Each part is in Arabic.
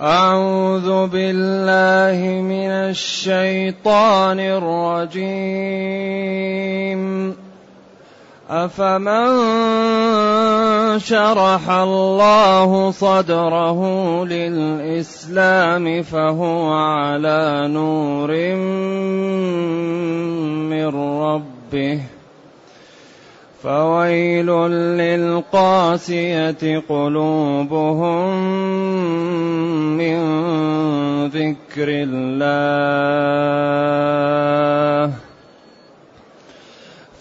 أعوذ بالله من الشيطان الرجيم. أفمن شرح الله صدره للإسلام فهو على نور من ربه. فويل للقاسية قلوبهم من ذكر الله.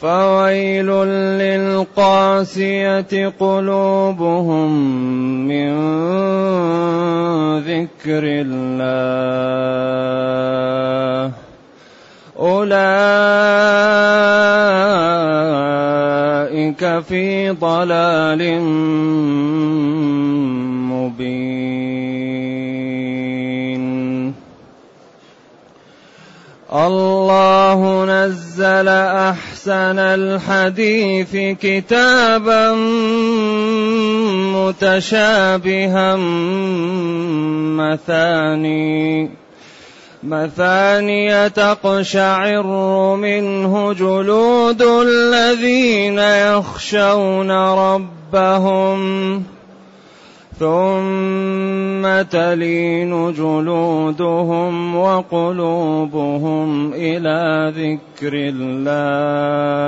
فويل للقاسية قلوبهم من ذكر الله. أولئك في ضلال مبين. الله نزل أحسن الحديث كتابا متشابها مثاني. مثانية تقشعر منه جلود الذين يخشون ربهم ثم تلين جلودهم وقلوبهم إلى ذكر الله.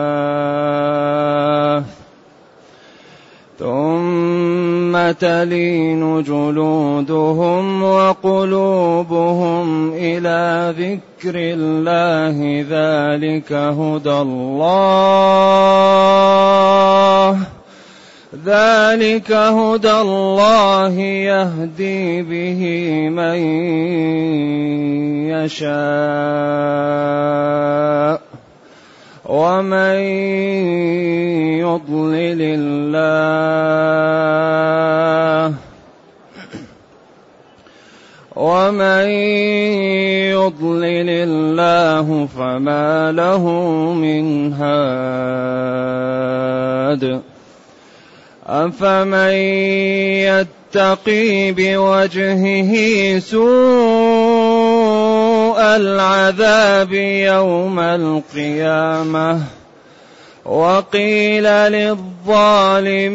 ثم تلين جلودهم وقلوبهم إلى ذكر الله ذلك هدى الله ذلك هدى الله يهدي به من يشاء ومن يضلل الله ومن يضلل الله فما له من هاد أفمن يتقي بوجهه سوء العذاب يوم القيامة وقيل للظالمين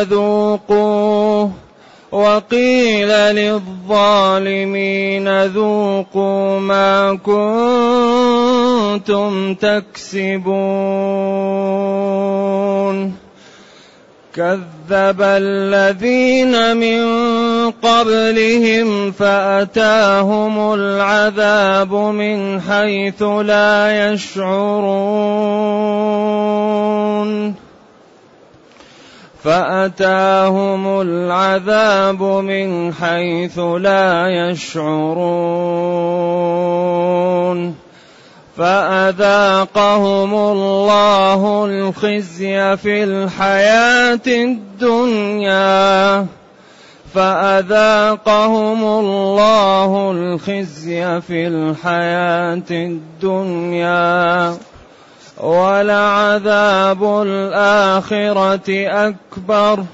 ذوقوا وقيل للظالمين ذوقوا ما كنتم تكسبون. كذب الذين من قبلهم فأتاهم العذاب من حيث لا يشعرون. فأتاهم العذاب من حيث لا يشعرون. فأذاقهم الله الخزي في الحياة الدنيا. فأذاقهم الله الخزي في الحياة الدنيا. ولعذاب الآخرة أكبر.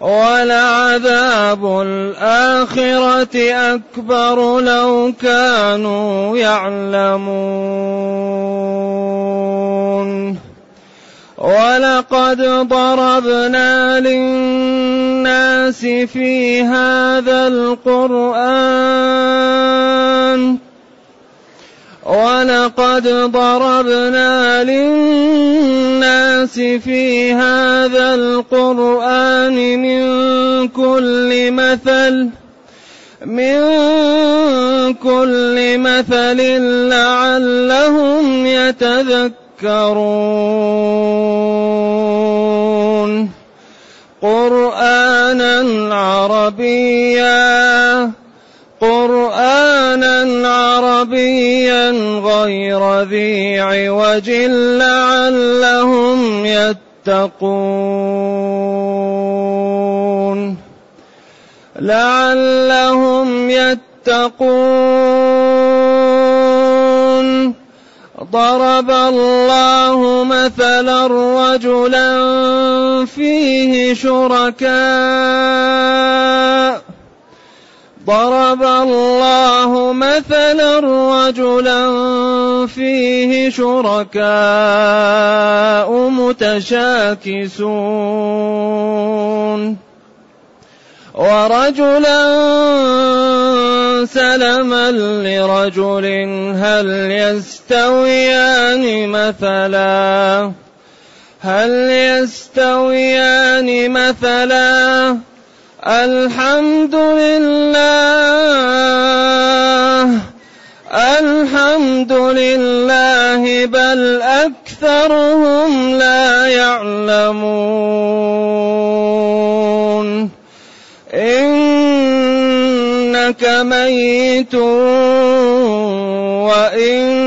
ولعذاب الآخرة أكبر لو كانوا يعلمون. ولقد ضربنا للناس في هذا القرآن ولقد ضربنا للناس في هذا القرآن من كل مثل من كل مثل لعلهم يتذكرون قرآنا عربيا عربيا غير ذي عوج لعلهم يتقون. لعلهم يتقون. ضرب الله مثلا رجلا فيه شركاء ضرب الله مثلا رجلا فيه شركاء متشاكسون. ورجلا سلما لرجل هل يستويان مثلا؟ هل يستويان مثلا؟ الحمد لله. الحمد لله بل أكثرهم لا يعلمون. إنك ميت وإنهم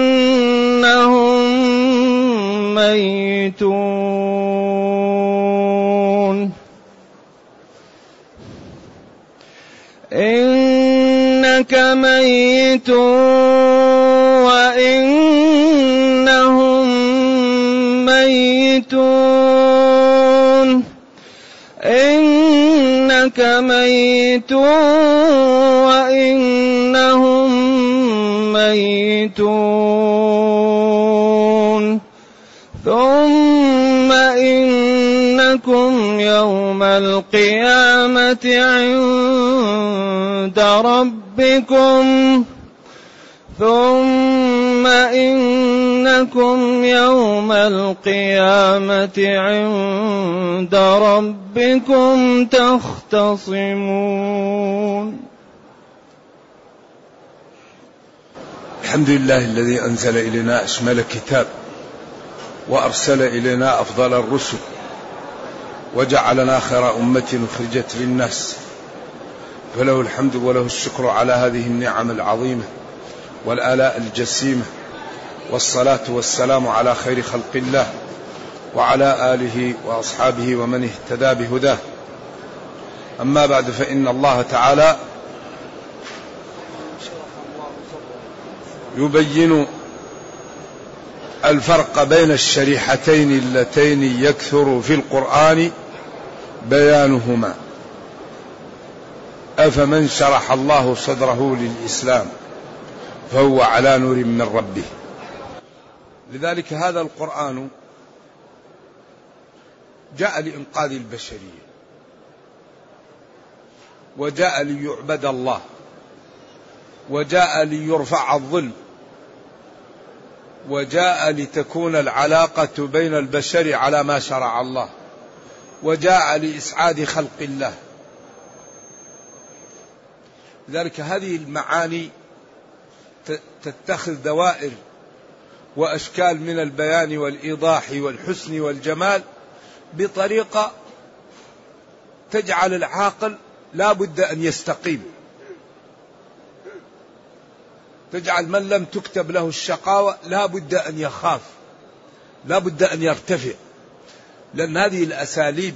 ميتون. إنك ميت وإنهم ميتون. ثم إنكم يوم القيامة عند ربكم. ثم إنكم يوم القيامة عند ربكم تختصمون. الحمد لله الذي أنزل إلينا أشمل كتاب وأرسل إلينا أفضل الرسل وجعلنا خير أمة أخرجت للناس. فله الحمد وله الشكر على هذه النعم العظيمة والآلاء الجسيمة. والصلاة والسلام على خير خلق الله وعلى آله وأصحابه ومن اهتدى بهداه. أما بعد فإن الله تعالى يبين الفرق بين الشريحتين اللتين يكثر في القرآن بيانهما. أفمن شرح الله صدره للإسلام فهو على نور من ربه. لذلك هذا القرآن جاء لإنقاذ البشرية وجاء ليعبد الله وجاء ليرفع الظلم وجاء لتكون العلاقة بين البشر على ما شرع الله وجاء لإسعاد خلق الله. لذلك هذه المعاني تتخذ دوائر وأشكال من البيان والإيضاح والحسن والجمال بطريقة تجعل العاقل لا بد أن يستقيم. تجعل من لم تكتب له الشقاوة لا بد أن يخاف لا بد أن يرتفع. لأن هذه الأساليب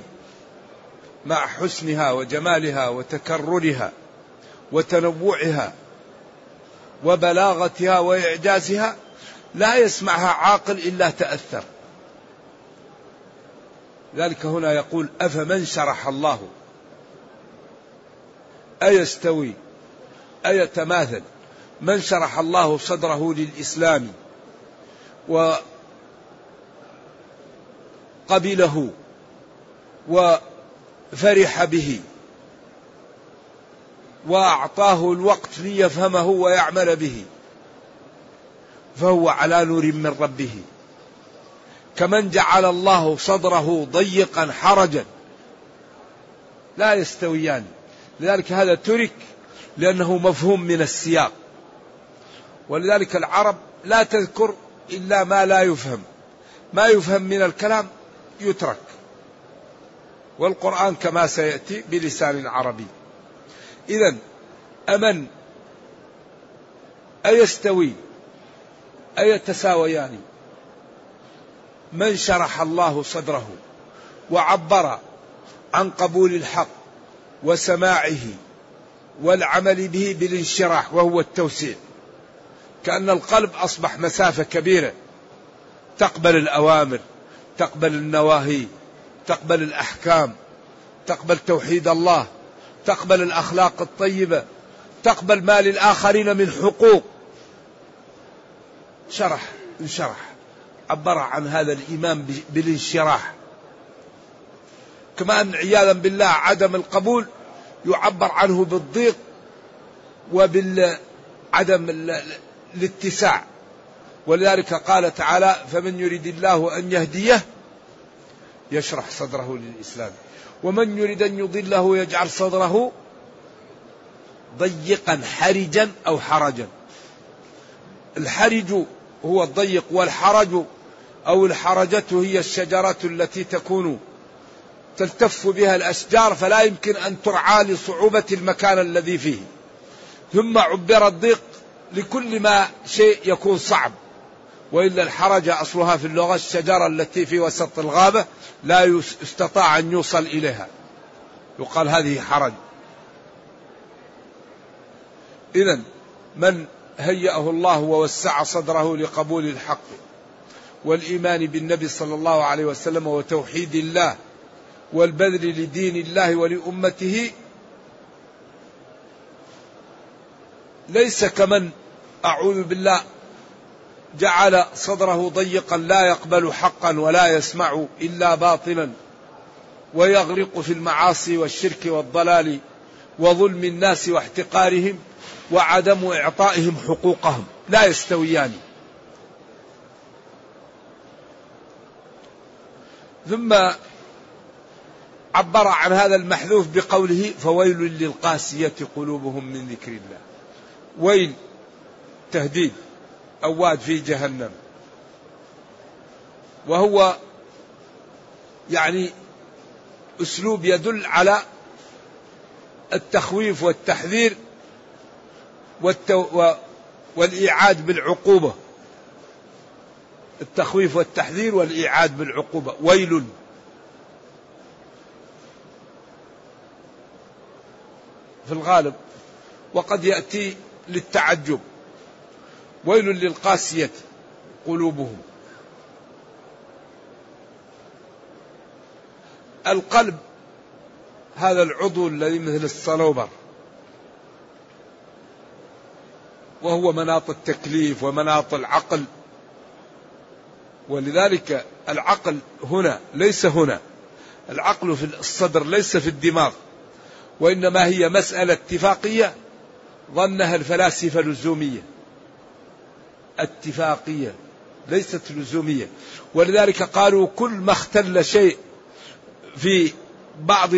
مع حسنها وجمالها وتكررها وتنوعها وبلاغتها وإعجازها لا يسمعها عاقل إلا تأثر. ذلك هنا يقول أفمن شرح الله؟ أيستوي؟ أيتماثل؟ من شرح الله صدره للإسلام وقبله وفرح به وأعطاه الوقت ليفهمه ويعمل به؟ فهو على نور من ربه. كمن جعل الله صدره ضيقا حرجا. لا يستويان. لذلك هذا ترك لأنه مفهوم من السياق. ولذلك العرب لا تذكر إلا ما لا يفهم. ما يفهم من الكلام يترك. والقرآن كما سيأتي بلسان عربي. إذا أمن أيستوي؟ أيتساويان من شرح الله صدره وعبر عن قبول الحق وسماعه والعمل به بالانشراح وهو التوسيع. كأن القلب أصبح مسافة كبيرة. تقبل الأوامر تقبل النواهي تقبل الأحكام تقبل توحيد الله تقبل الأخلاق الطيبة تقبل ما للآخرين من حقوق. شرح انشرح عبر عن هذا الإيمان بالانشراح. كما أن عياذا بالله عدم القبول يعبر عنه بالضيق وبالعدم الاتساع. ولذلك قال تعالى فمن يريد الله أن يهديه يشرح صدره للإسلام ومن يريد أن يضله يجعل صدره ضيقا حرجا أو حرجا. الحرج هو الضيق والحرج أو الحرجة هي الشجرة التي تكون تلتف بها الأشجار فلا يمكن أن ترعى لصعوبة المكان الذي فيه. ثم عبر الضيق لكل ما شيء يكون صعب. وإلا الحرجة أصلها في اللغة الشجرة التي في وسط الغابة لا يستطاع أن يوصل إليها. يقال هذه حرج. إذا من هيأه الله ووسع صدره لقبول الحق والإيمان بالنبي صلى الله عليه وسلم وتوحيد الله والبذل لدين الله ولأمته ليس كمن أعوذ بالله جعل صدره ضيقا لا يقبل حقا ولا يسمع إلا باطلا ويغرق في المعاصي والشرك والضلال وظلم الناس واحتقارهم وعدم إعطائهم حقوقهم. لا يستويان. ثم عبر عن هذا المحذوف بقوله فويل للقاسية قلوبهم من ذكر الله. ويل تهديد أواد في جهنم. وهو يعني أسلوب يدل على التخويف والتحذير والتو والإيعاد بالعقوبة. التخويف والتحذير والإيعاد بالعقوبة. ويل. في الغالب. وقد يأتي للتعجب. ويل للقاسية قلوبهم. القلب هذا العضو الذي مثل الصلوبر. وهو مناط التكليف ومناط العقل. ولذلك العقل هنا ليس هنا. العقل في الصدر ليس في الدماغ. وإنما هي مسألة اتفاقية ظنها الفلاسفة لزومية. اتفاقية ليست لزومية. ولذلك قالوا كل ما اختل شيء في بعض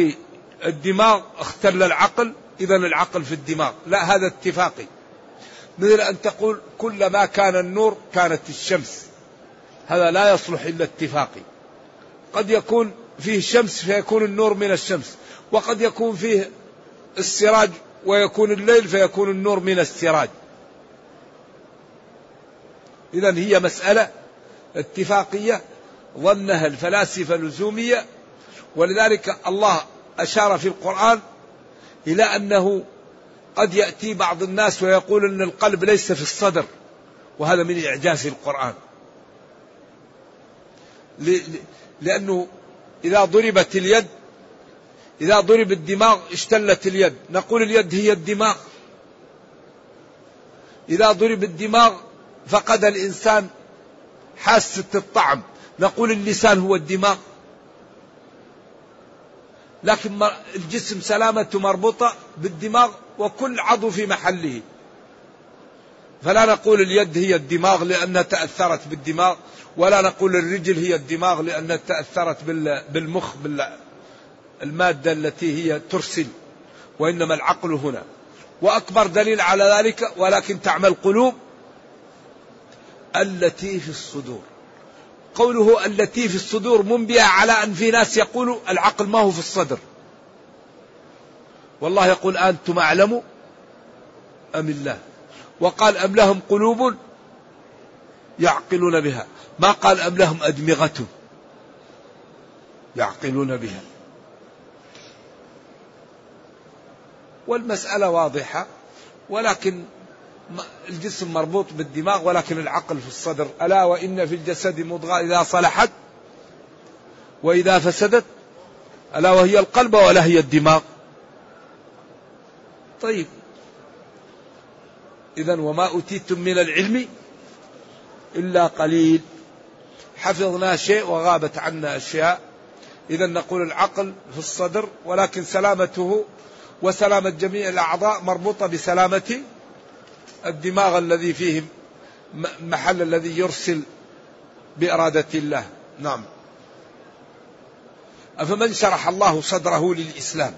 الدماغ اختل العقل. اذا العقل في الدماغ. لا هذا اتفاقي. مثل أن تقول كلما كان النور كانت الشمس. هذا لا يصلح إلا اتفاقي. قد يكون فيه شمس فيكون النور من الشمس وقد يكون فيه السراج ويكون الليل فيكون النور من السراج. إذا هي مسألة اتفاقية ظنها الفلاسفة اللزومية ولذلك الله أشار في القرآن إلى أنه قد يأتي بعض الناس ويقول أن القلب ليس في الصدر وهذا من إعجاز القرآن. لأنه إذا ضربت اليد إذا ضرب الدماغ اشتلت اليد نقول اليد هي الدماغ. إذا ضرب الدماغ فقد الإنسان حاسة الطعم نقول اللسان هو الدماغ. لكن الجسم سلامته مربوطة بالدماغ وكل عضو في محله. فلا نقول اليد هي الدماغ لأنها تأثرت بالدماغ ولا نقول الرجل هي الدماغ لأنها تأثرت بالمخ بالمادة التي هي ترسل وإنما العقل هنا. وأكبر دليل على ذلك ولكن تعمل قلوب التي في الصدور. قوله التي في الصدور منبئة على أن في ناس يقولوا العقل ما هو في الصدر. والله يقول أنتم أعلم أم الله؟ وقال أم لهم قلوب يعقلون بها. ما قال أم لهم أدمغة يعقلون بها. والمسألة واضحة ولكن الجسم مربوط بالدماغ ولكن العقل في الصدر. ألا وإن في الجسد مضغة إذا صلحت وإذا فسدت؟ ألا وهي القلب ولا هي الدماغ؟ طيب. إذا وما أوتيتم من العلم إلا قليل. حفظنا شيء وغابت عنا أشياء. إذا نقول العقل في الصدر ولكن سلامته وسلامة جميع الأعضاء مربوطة بسلامة الدماغ الذي فيه محل الذي يرسل بإرادة الله. نعم. أفمن شرح الله صدره للإسلام؟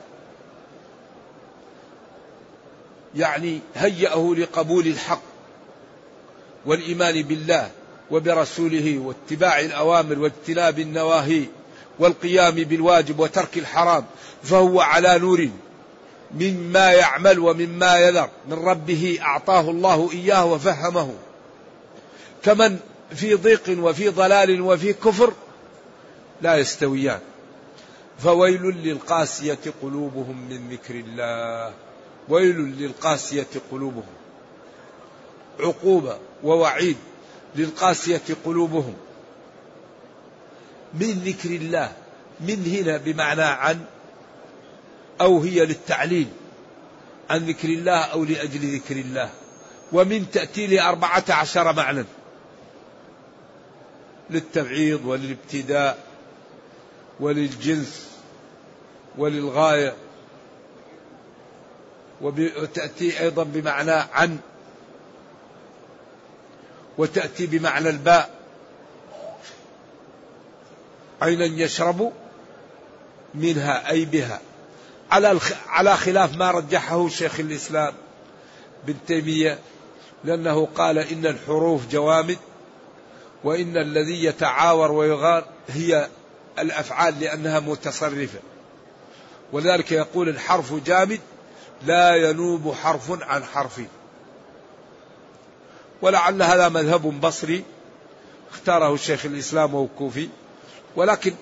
يعني هيأه لقبول الحق والإيمان بالله وبرسوله واتباع الأوامر واجتناب النواهي والقيام بالواجب وترك الحرام فهو على نور مما يعمل ومما يذر من ربه أعطاه الله إياه وفهمه. كمن في ضيق وفي ضلال وفي كفر لا يستويان. فويل للقاسية قلوبهم من ذكر الله. ويل للقاسية قلوبهم. عقوبة ووعيد للقاسية قلوبهم. من ذكر الله من هنا بمعنى عن أو هي للتعليل عن ذكر الله أو لأجل ذكر الله. ومن تأتي لأربعة عشر معنى. للتبعيض وللابتداء وللجنس وللغاية. وتأتي أيضا بمعنى عن وتأتي بمعنى الباء. عينا يشرب منها أي بها. على على خلاف ما رجحه شيخ الإسلام بن تيمية لأنه قال إن الحروف جوامد وإن الذي يتعاور ويغار هي الأفعال لأنها متصرفة. ولذلك يقول الحرف جامد لا ينوب حرف عن حرف. ولعل هذا مذهب بصري اختاره الشيخ الإسلام وكوفي ولكن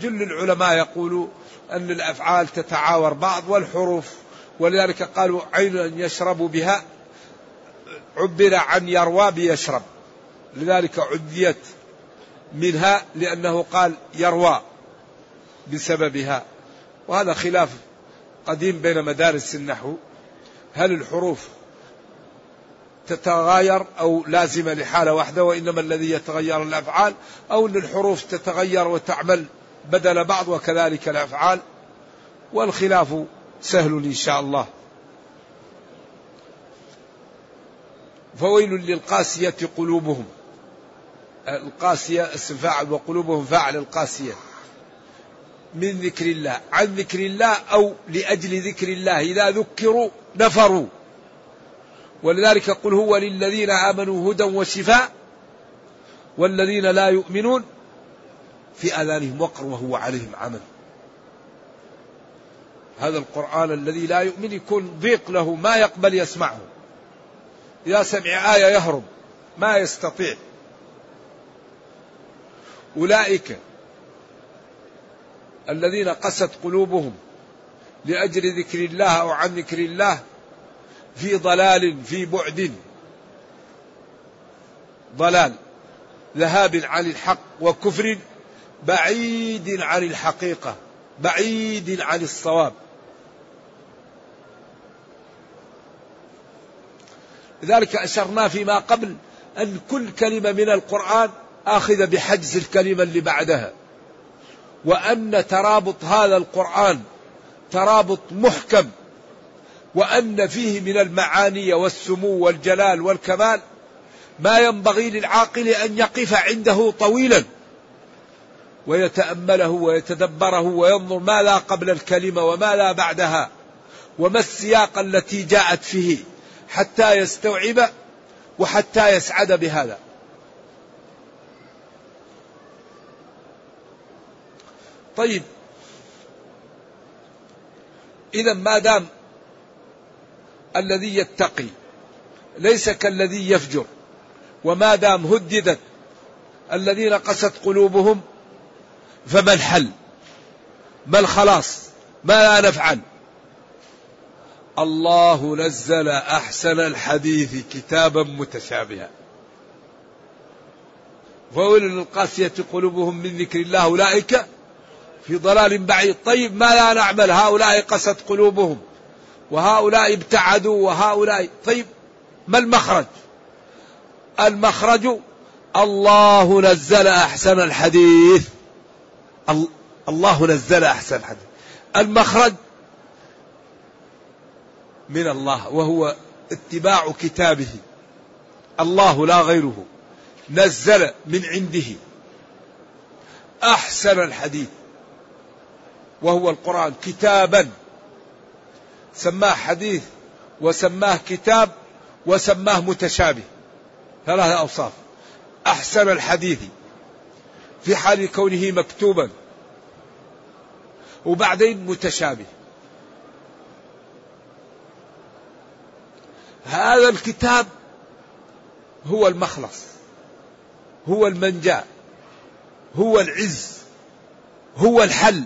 جل العلماء يقولوا أن الأفعال تتعاور بعض والحروف ولذلك قالوا عين يشرب بها عبر عن يروى بيشرب. لذلك عديت منها لأنه قال يروى بسببها. وهذا خلاف قديم بين مدارس النحو هل الحروف تتغير أو لازمة لحالة واحدة وإنما الذي يتغير الأفعال أو أن الحروف تتغير وتعمل بدل بعض وكذلك الأفعال؟ والخلاف سهل إن شاء الله. فويل للقاسية قلوبهم. القاسية اسم فاعل وقلوبهم فاعل القاسية. من ذكر الله عن ذكر الله أو لأجل ذكر الله إذا ذكروا نفروا. ولذلك قل هو للذين آمنوا هدى وشفاء والذين لا يؤمنون في آذانهم وقر وهو عليهم عمل. هذا القرآن الذي لا يؤمن يكون ضيق له ما يقبل يسمعه. إذا سمع آية يهرب ما يستطيع. أولئك الذين قست قلوبهم لأجل ذكر الله أو عن ذكر الله في ضلال في بعد. ضلال ذهاب عن الحق وكفر بعيد عن الحقيقة بعيد عن الصواب. لذلك أشرنا فيما قبل أن كل كلمة من القرآن آخذة بحجز الكلمة اللي بعدها. وأن ترابط هذا القرآن ترابط محكم وأن فيه من المعاني والسمو والجلال والكمال ما ينبغي للعاقل أن يقف عنده طويلا ويتأمله ويتدبره وينظر ما لا قبل الكلمة وما لا بعدها وما السياق التي جاءت فيه حتى يستوعب وحتى يسعد بهذا. طيب. إذا ما دام الذي يتقي ليس كالذي يفجر وما دام هددت الذين قست قلوبهم فما الحل؟ ما الخلاص؟ ما لا نفعل؟ الله نزل أحسن الحديث كتابا متشابها. فويل للقاسية قلوبهم من ذكر الله أولئك؟ في ضلال بعيد. طيب ما لا نعمل؟ هؤلاء قست قلوبهم وهؤلاء ابتعدوا وهؤلاء. طيب ما المخرج؟ المخرج الله نزل أحسن الحديث. الله نزل أحسن الحديث. المخرج من الله وهو اتباع كتابه. الله لا غيره. نزل من عنده. أحسن الحديث. وهو القرآن كتابا. سماه حديث وسماه كتاب وسماه متشابه. ثلاثة أوصاف. أحسن الحديث. في حال كونه مكتوبا. وبعدين متشابه. هذا الكتاب هو المخلص. هو المنجاة. هو العز. هو الحل.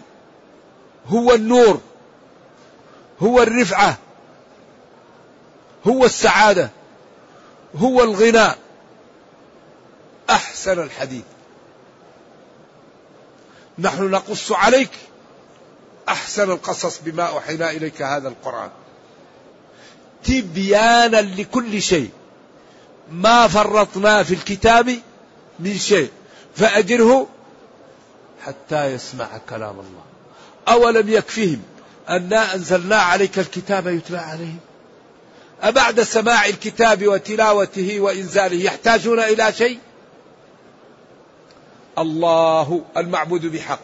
هو النور هو الرفعة هو السعادة هو الغناء أحسن الحديث. نحن نقص عليك أحسن القصص بما أوحينا إليك هذا القرآن. تبيانا لكل شيء. ما فرطنا في الكتاب من شيء. فأجره حتى يسمع كلام الله. أولم يكفهم أنا أنزلنا عليك الكتاب يتلى عليهم؟ أبعد سماع الكتاب وتلاوته وإنزاله يحتاجون إلى شيء؟ الله المعبود بحق.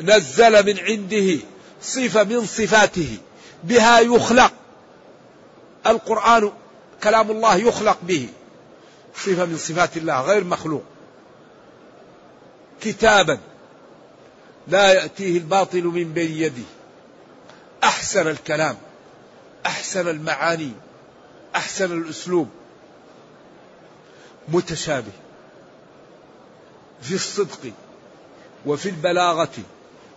نزل من عنده صفة من صفاته بها يخلق. القرآن كلام الله يخلق به. صفة من صفات الله غير مخلوق. كتابا. لا يأتيه الباطل من بين يده أحسن الكلام أحسن المعاني أحسن الأسلوب. متشابه في الصدق وفي البلاغة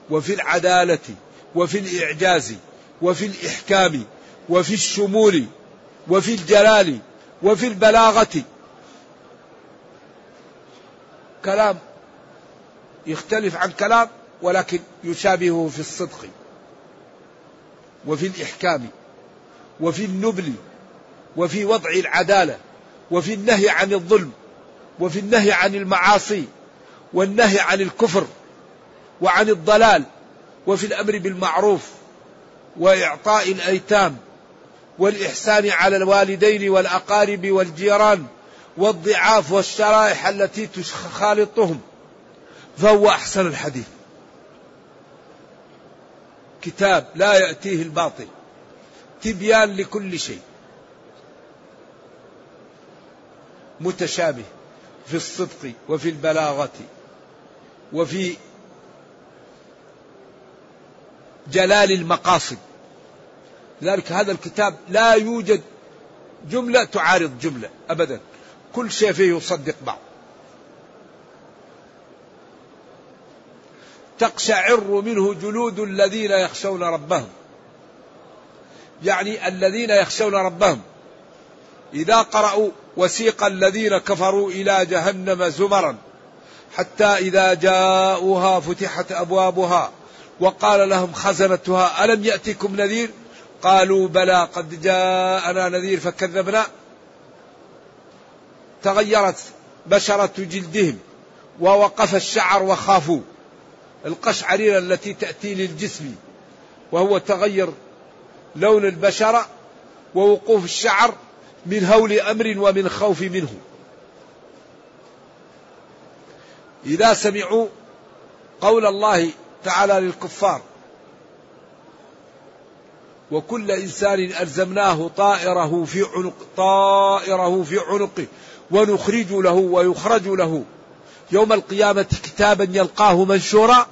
وفي العدالة وفي الإعجاز وفي الإحكام وفي الشمول وفي الجلال وفي البلاغة. كلام يختلف عن كلام ولكن يشابهه في الصدق وفي الإحكام وفي النبل وفي وضع العدالة وفي النهي عن الظلم وفي النهي عن المعاصي والنهي عن الكفر وعن الضلال وفي الأمر بالمعروف وإعطاء الأيتام والإحسان على الوالدين والأقارب والجيران والضعاف والشرائح التي تخالطهم فهو أحسن الحديث. كتاب لا يأتيه الباطل. تبيان لكل شيء. متشابه في الصدق وفي البلاغة وفي جلال المقاصد. لذلك هذا الكتاب لا يوجد جملة تعارض جملة أبدا. كل شيء فيه يصدق بعض. تقشعر منه جلود الذين يخشون ربهم. يعني الذين يخشون ربهم. إذا قرأوا وسيق الذين كفروا إلى جهنم زمرا حتى إذا جاءوها فتحت أبوابها وقال لهم خزنتها ألم يأتكم نذير؟ قالوا بلى قد جاءنا نذير فكذبنا. تغيرت بشرة جلدهم ووقف الشعر وخافوا. القشعريرة التي تأتي للجسم وهو تغير لون البشرة ووقوف الشعر من هول أمر ومن خوف منه. إذا سمعوا قول الله تعالى للكفار وكل إنسان ألزمناه طائره في عنق طائره في عنقه ونخرج له ويخرج له يوم القيامة كتابا يلقاه منشورا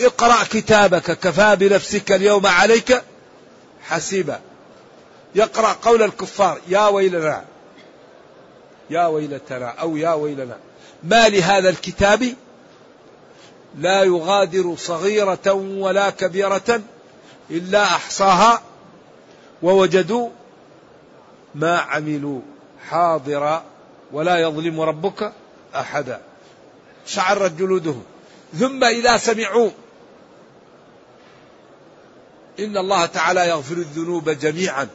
اقرأ كتابك كفى بنفسك اليوم عليك حسيبا. يقرأ قول الكفار يا ويلنا يا ويلتنا أو يا ويلنا. ما لهذا الكتاب؟ لا يغادر صغيرة ولا كبيرة إلا أحصاها ووجدوا ما عملوا حاضرا ولا يظلم ربك أحدا. شعرت جلودهم ثم إذا سمعوا إن الله تعالى يغفر الذنوب جميعا.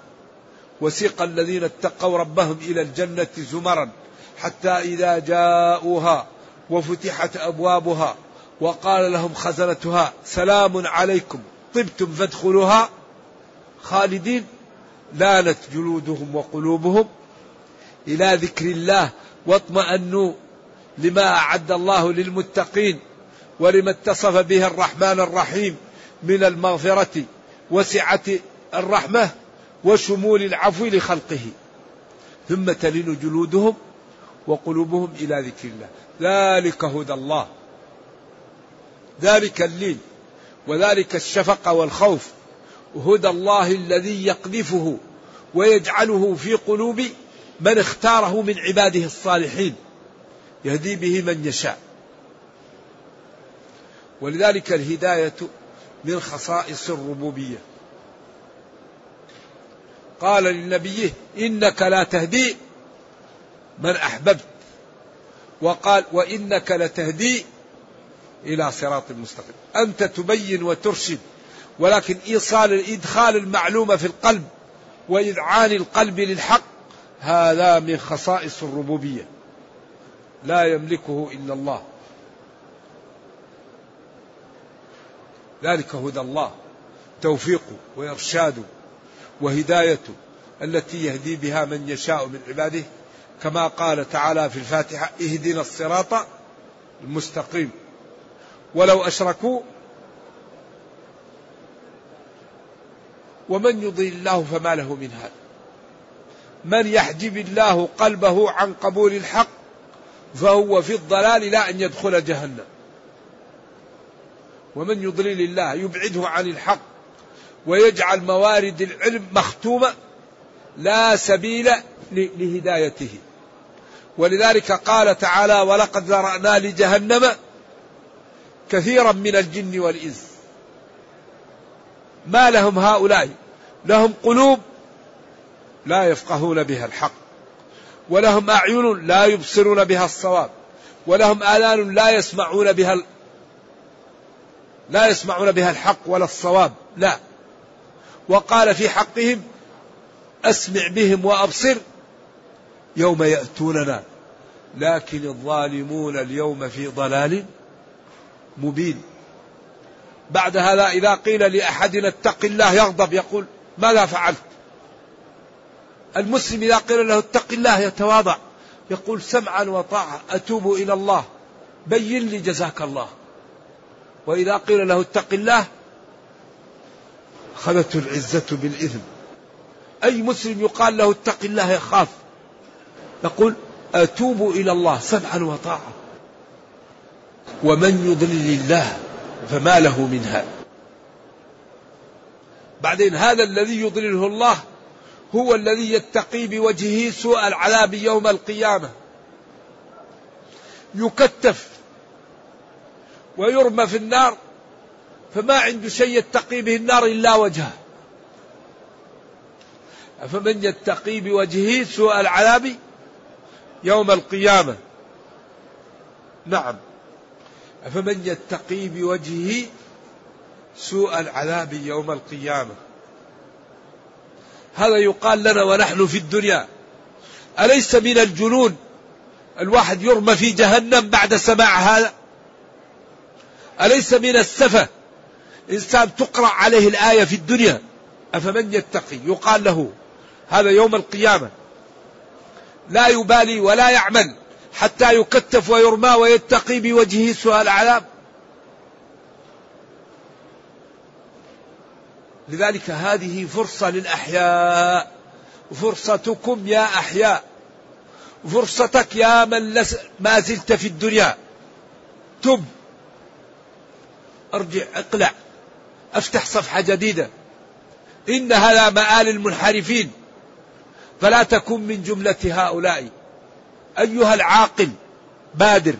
وسيق الذين اتقوا ربهم إلى الجنة زمرا حتى إذا جاءوها وفتحت أبوابها وقال لهم خزنتها سلام عليكم طبتم فادخلوها. خالدين لانت جلودهم وقلوبهم إلى ذكر الله واطمأنوا لما أعد الله للمتقين ولما اتصف به الرحمن الرحيم من المغفرة. وسعة الرحمة وشمول العفو لخلقه. ثم تلين جلودهم وقلوبهم إلى ذكر الله. ذلك هدى الله. ذلك اللين. وذلك الشفقة والخوف. هدى الله الذي يقذفه ويجعله في قلوب من اختاره من عباده الصالحين. يهدي به من يشاء. ولذلك الهداية من خصائص الربوبية. قال لنبيه إنك لا تهدي من أحببت. وقال وإنك لتهدي إلى صراط مستقيم. أنت تبين وترشد ولكن إيصال إدخال المعلومة في القلب وإذعان القلب للحق هذا من خصائص الربوبية. لا يملكه إلا الله. ذلك هدى الله توفيقه وإرشاده وهدايته التي يهدي بها من يشاء من عباده كما قال تعالى في الفاتحة اهدنا الصراط المستقيم. ولو أشركوا ومن يضل الله فما له من هذا من يحجب الله قلبه عن قبول الحق فهو في الضلال لا أن يدخل جهنم. ومن يضلل الله يبعده عن الحق ويجعل موارد العلم مختومة لا سبيل لهدايته. ولذلك قال تعالى ولقد ذرأنا لجهنم كثيرا من الجن والإنس. ما لهم هؤلاء؟ لهم قلوب لا يفقهون بها الحق ولهم أعين لا يبصرون بها الصواب ولهم آذان لا يسمعون بها لا يسمعون بها الحق ولا الصواب لا. وقال في حقهم أسمع بهم وأبصر يوم يأتوننا. لكن الظالمون اليوم في ضلال مبين. بعد هذا إذا قيل لأحدنا اتق الله يغضب يقول ماذا فعلت؟ المسلم إذا قيل له اتق الله يتواضع يقول سمعا وطاعة أتوب إلى الله بين لي جزاك الله. وإذا قيل له اتق الله خذته العزة بالإثم أي مسلم يقال له اتق الله يخاف. يقول أتوب إلى الله سمعا وطاعة. ومن يضلل الله فما له من هاد بعدين هذا الذي يضلله الله هو الذي يتقي بوجهه سوء العذاب يوم القيامة. يكتف ويرمى في النار فما عنده شيء يتقي به النار إلا وجهه. فمن يتقي بوجهه سوء العذاب يوم القيامة؟ نعم. أفمن يتقي بوجهه سوء العذاب يوم القيامة؟ هذا يقال لنا ونحن في الدنيا أليس من الجنون الواحد يرمى في جهنم بعد سماع هذا؟ أليس من السفة؟ إنسان تقرأ عليه الآية في الدنيا أفمن يتقي؟ يقال له هذا يوم القيامة. لا يبالي ولا يعمل حتى يكتف ويرمى ويتقي بوجهه سوء العذاب لذلك هذه فرصة للأحياء. فرصتكم يا أحياء. فرصتك يا من لس ما زلت في الدنيا. تب. أرجع أقلع أفتح صفحة جديدة. إن هذا مآل المنحرفين فلا تكن من جملة هؤلاء. أيها العاقل بادر.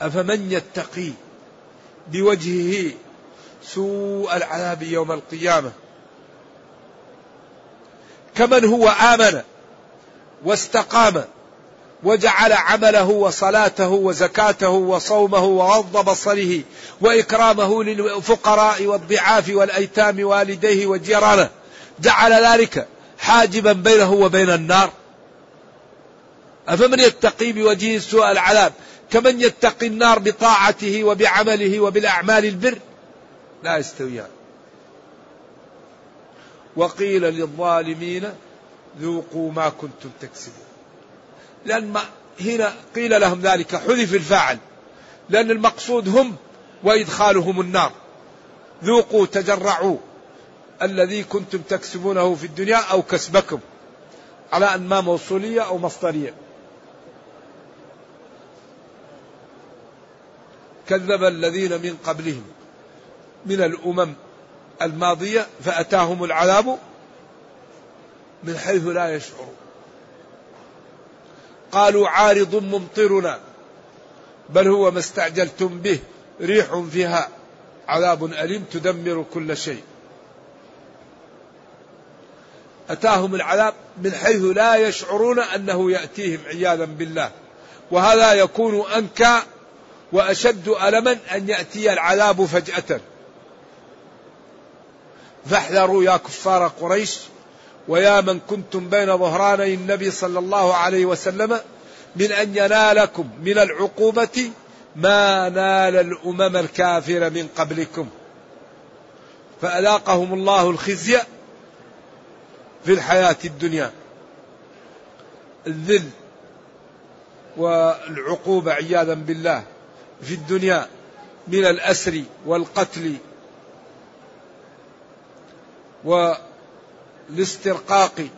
أفمن يتقي بوجهه سوء العذاب يوم القيامة؟ كمن هو آمن واستقام وجعل عمله وصلاته وزكاته وصومه وغض بصره وإكرامه للفقراء والضعاف والأيتام والديه وجيرانه. جعل ذلك حاجبا بينه وبين النار. أفمن يتقي بوجهه سوء العذاب؟ كمن يتقي النار بطاعته وبعمله وبالأعمال البر؟ لا يستويان. وقيل للظالمين ذوقوا ما كنتم تكسبون. لأن ما هنا قيل لهم ذلك حذف الفاعل. لأن المقصود هم وإدخالهم النار. ذوقوا تجرعوا. الذي كنتم تكسبونه في الدنيا أو كسبكم. على أن ما موصولية أو مصدرية. كذب الذين من قبلهم. من الأمم الماضية فأتاهم العذاب من حيث لا يشعرون. قالوا عارض ممطرنا. بل هو ما استعجلتم به ريح فيها. عذاب أليم تدمر كل شيء. أتاهم العذاب من حيث لا يشعرون أنه يأتيهم عياذا بالله. وهذا يكون أنكى وأشد ألما أن يأتي العذاب فجأة. فاحذروا يا كفار قريش ويا من كنتم بين ظهراني النبي صلى الله عليه وسلم من أن ينالكم من العقوبة ما نال الأمم الكافرة من قبلكم. فأذاقهم الله الخزي في الحياة الدنيا. الذل والعقوبة عياذا بالله في الدنيا من الأسر والقتل والاسترقاق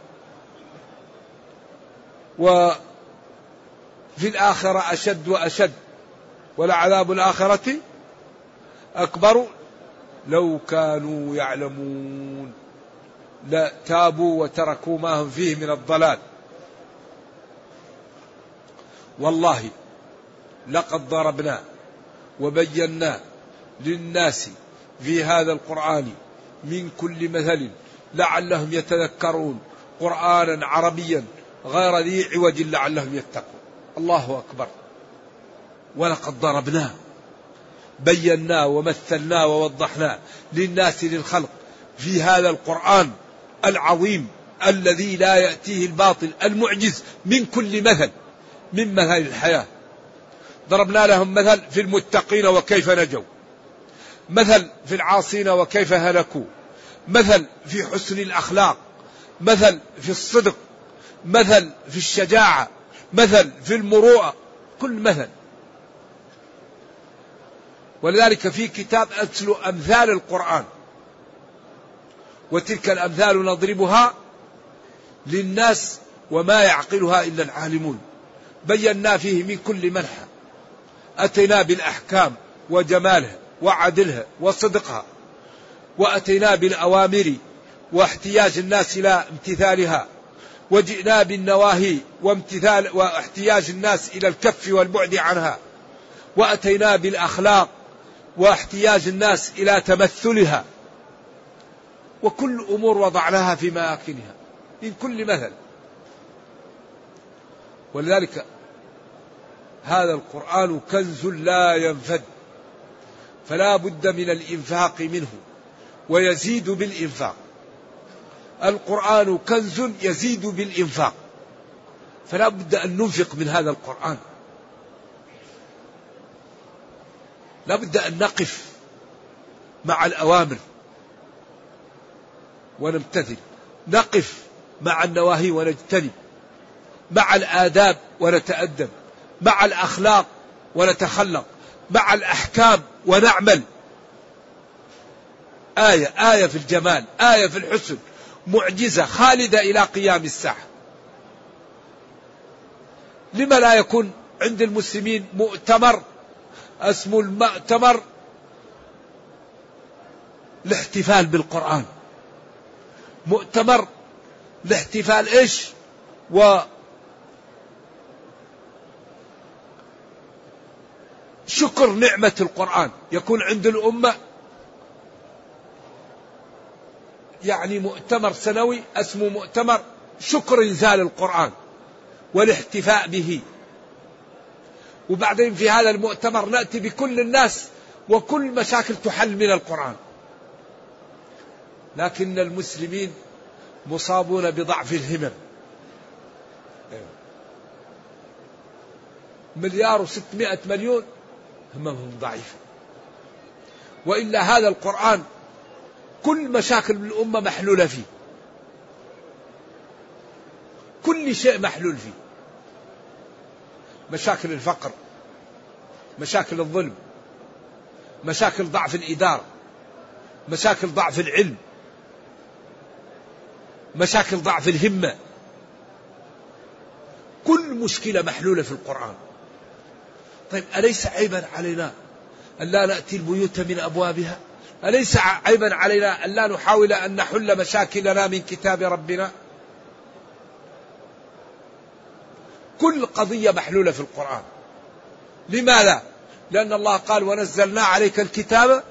وفي الآخرة أشد وأشد. ولعذاب الآخرة أكبر. لو كانوا يعلمون. لتابوا وتركوا ما هم فيه من الضلال. والله لقد ضربنا وبينا للناس في هذا القرآن من كل مثل. لعلهم يتذكرون قرآنا عربيا غير ذي عوج لعلهم يتقون. الله أكبر. ولقد ضربناه بيناه ومثلناه ووضحناه للناس للخلق في هذا القرآن العظيم الذي لا يأتيه الباطل المعجز من كل مثل من مثل الحياة. ضربنا لهم مثل في المتقين وكيف نجوا مثل في العاصين وكيف هلكوا مثل في حسن الأخلاق مثل في الصدق مثل في الشجاعة مثل في المروءة كل مثل. ولذلك في كتاب أتلو أمثال القرآن وتلك الأمثال نضربها للناس وما يعقلها إلا العالمون. بينا فيه من كل منحى أتينا بالأحكام وجمالها وعدلها وصدقها. وأتينا بالأوامر واحتياج الناس إلى امتثالها وجئنا بالنواهي وامتثال واحتياج الناس إلى الكف والبعد عنها وأتينا بالأخلاق واحتياج الناس إلى تمثلها وكل أمور وضعناها في مآكلها من كل مثل. ولذلك هذا القرآن كنز لا ينفد فلا بد من الإنفاق منه. ويزيد بالإنفاق. القرآن كنز يزيد بالإنفاق. فلا بد أن ننفق من هذا القرآن. لا بد أن نقف مع الأوامر. ونمتثل. نقف مع النواهي ونجتنب. مع الآداب ونتأدب. مع الأخلاق ونتخلق. مع الأحكام ونعمل. آية آية في الجمال آية في الحسن معجزة خالدة إلى قيام الساعة. لما لا يكون عند المسلمين مؤتمر اسمه المؤتمر الاحتفال بالقرآن. مؤتمر الاحتفال إيش؟ و شكر نعمة القرآن. يكون عند الأمة يعني مؤتمر سنوي اسمه مؤتمر شكر إنزال القرآن والاحتفاء به. وبعدين في هذا المؤتمر نأتي بكل الناس وكل مشاكل تحل من القرآن. لكن المسلمين مصابون بضعف الهمم. مليار وستمائة مليون هممهم ضعيفة وإلا هذا القرآن كل مشاكل الأمة محلولة فيه. كل شيء محلول فيه. مشاكل الفقر مشاكل الظلم مشاكل ضعف الإدارة مشاكل ضعف العلم مشاكل ضعف الهمة. كل مشكلة محلولة في القرآن. طيب أليس عيبا علينا أن لا نأتي البيوت من أبوابها؟ أليس عيبا علينا أن لا نحاول أن نحل مشاكلنا من كتاب ربنا؟ كل قضية محلولة في القرآن. لماذا؟ لأن الله قال ونزلنا عليك الكتاب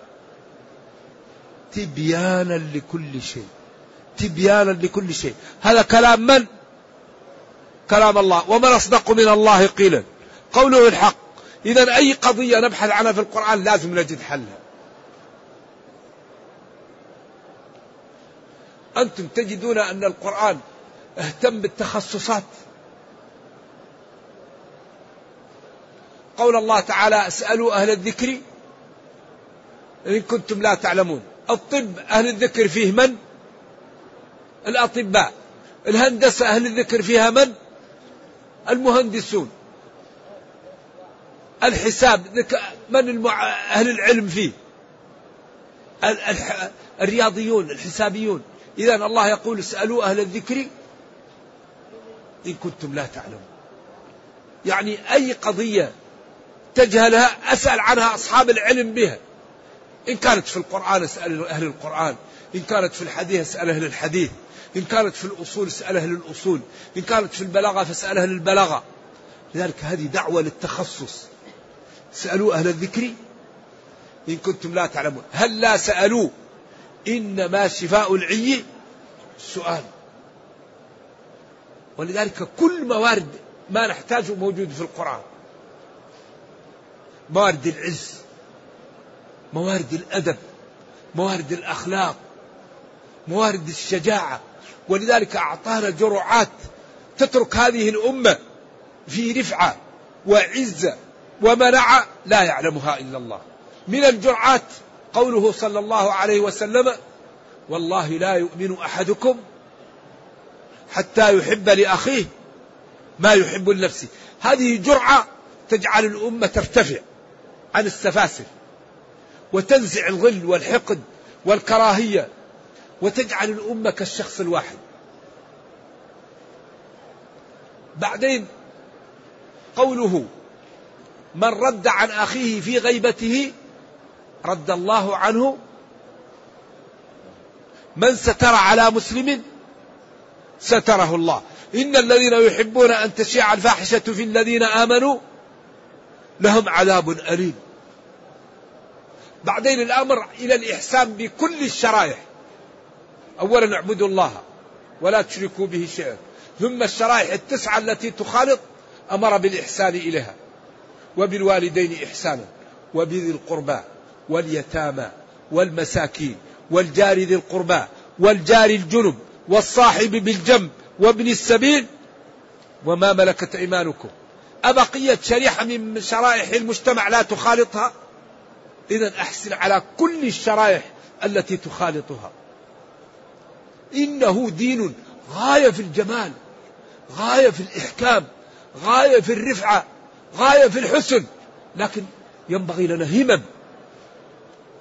تبيانا لكل شيء. تبيانا لكل شيء. هذا كلام من؟ كلام الله. ومن أصدق من الله قيلا. قوله الحق. إذا أي قضية نبحث عنها في القرآن لازم نجد حلها. أنتم تجدون أن القرآن اهتم بالتخصصات. قول الله تعالى اسألوا أهل الذكر إن كنتم لا تعلمون. الطب أهل الذكر فيه من؟ الأطباء. الهندسة أهل الذكر فيها من؟ المهندسون. الحساب من المع... أهل العلم فيه؟ الرياضيون الحسابيون. إذا الله يقول اسألوا أهل الذكر إن كنتم لا تعلمون. يعني أي قضية تجهلها أسأل عنها أصحاب العلم بها. إن كانت في القرآن اسأل أهل القرآن. إن كانت في الحديث اسأل أهل الحديث. إن كانت في الأصول اسأل أهل الأصول. إن كانت في البلاغة فاسأل أهل البلاغة. لذلك هذه دعوة للتخصص. سألوا أهل الذكر إن كنتم لا تعلمون. هل لا سألوا؟ إنما شفاء العي السؤال ولذلك كل موارد ما نحتاجه موجود في القرآن. موارد العز موارد الأدب موارد الأخلاق موارد الشجاعة. ولذلك أعطانا جرعات تترك هذه الأمة في رفعة وعزة ومنعة لا يعلمها إلا الله. من الجرعات قوله صلى الله عليه وسلم والله لا يؤمن أحدكم حتى يحب لأخيه ما يحب لنفسه. هذه جرعة تجعل الأمة ترتفع عن السفاسف وتنزع الغل والحقد والكراهية وتجعل الأمة كالشخص الواحد. بعدين قوله من رد عن أخيه في غيبته رد الله عنه من ستر على مسلم ستره الله. إن الذين يحبون أن تشيع الفاحشة في الذين آمنوا لهم عذاب أليم. بعدين الأمر إلى الإحسان بكل الشرائح. أولا اعبدوا الله ولا تشركوا به شيئا. ثم الشرائح التسعة التي تخالط أمر بالإحسان إليها. وبالوالدين إحسانا وبذي القربى. واليتامى والمساكين والجار ذي القربى والجار الجنب والصاحب بالجنب وابن السبيل وما ملكت إيمانكم أبقية شريحة من شرائح المجتمع لا تخالطها؟ إذا أحسن على كل الشرائح التي تخالطها. إنه دين غاية في الجمال غاية في الإحكام غاية في الرفعة غاية في الحسن لكن ينبغي لنا همم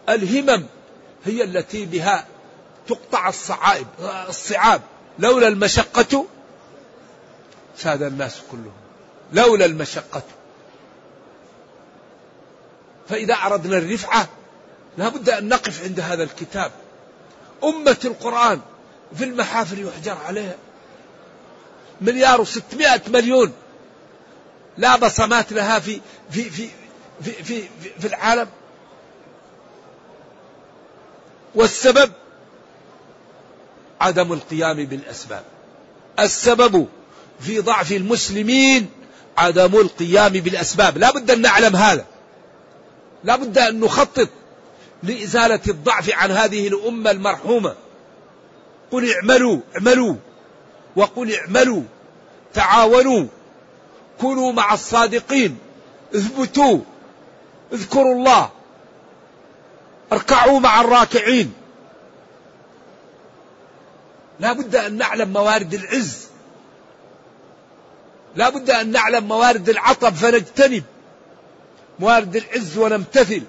الهمم هي التي بها تقطع الصعائب الصعاب. لولا المشقة ساد الناس كلهم. لولا المشقة. فإذا أردنا الرفعة لا بد أن نقف عند هذا الكتاب. أمة القرآن في المحافل يحجر عليها. مليار وستمائة مليون. لا بصمات لها في في في في في, في, في العالم. والسبب عدم القيام بالأسباب. السبب في ضعف المسلمين عدم القيام بالأسباب. لا بد أن نعلم هذا. لا بد أن نخطط لإزالة الضعف عن هذه الأمة المرحومة. قل اعملوا اعملوا. وقل اعملوا. تعاونوا. كونوا مع الصادقين. اثبتوا. اذكروا الله. اركعوا مع الراكعين. لا بد أن نعلم موارد العز. لا بد أن نعلم موارد العطب فنجتنب. موارد العز ونمتثل.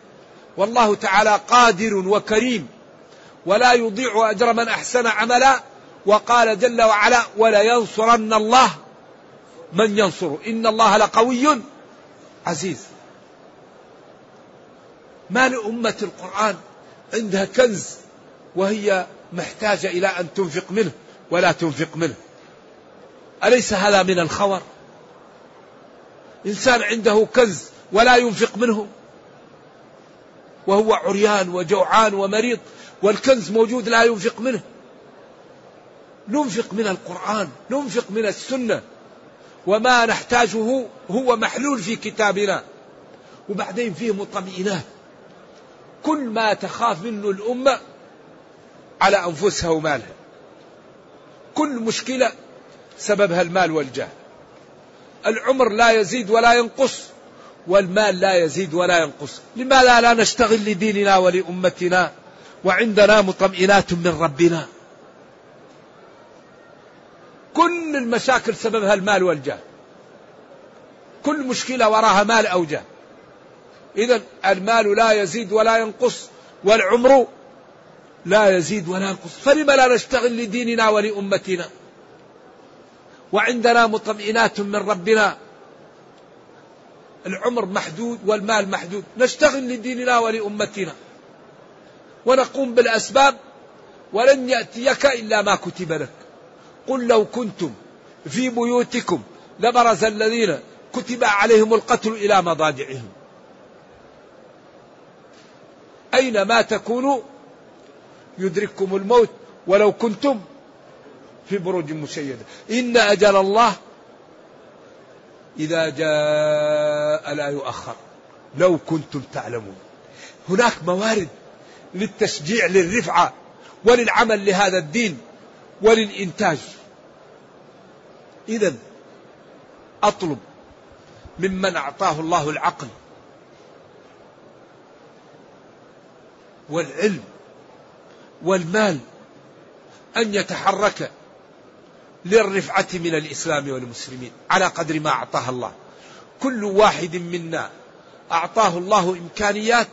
والله تعالى قادر وكريم. ولا يضيع أجر من أحسن عملا. وقال جل وعلا ولا ينصرن الله من ينصره. إن الله لقوي عزيز. ما لأمة القرآن عندها كنز وهي محتاجة إلى أن تنفق منه ولا تنفق منه. أليس هذا من الخور إنسان عنده كنز ولا ينفق منه. وهو عريان وجوعان ومريض والكنز موجود لا ينفق منه. ننفق من القرآن ننفق من السنة. وما نحتاجه هو محلول في كتابنا. وبعدين فيه مطمئنات. كل ما تخاف منه الأمة على أنفسها ومالها. كل مشكلة سببها المال والجاه. العمر لا يزيد ولا ينقص والمال لا يزيد ولا ينقص. لماذا لا نشتغل لديننا ولأمتنا؟ وعندنا مطمئنات من ربنا. كل المشاكل سببها المال والجاه. كل مشكلة وراها مال أو جاه. إذا المال لا يزيد ولا ينقص والعمر لا يزيد ولا ينقص. فلم لا نشتغل لديننا ولأمتنا؟ وعندنا مطمئنات من ربنا. العمر محدود والمال محدود. نشتغل لديننا ولأمتنا. ونقوم بالأسباب ولن يأتيك إلا ما كتب لك. قل لو كنتم في بيوتكم لبرز الذين كتب عليهم القتل إلى مضاجعهم. أينما تكونوا يدرككم الموت ولو كنتم في بروج مشيدة. إن أجل الله إذا جاء لا يؤخر. لو كنتم تعلمون. هناك موارد للتشجيع للرفعة وللعمل لهذا الدين وللإنتاج. إذا أطلب ممن أعطاه الله العقل والعلم والمال أن يتحرك للرفعة من الإسلام والمسلمين على قدر ما أعطاه الله. كل واحد منا أعطاه الله إمكانيات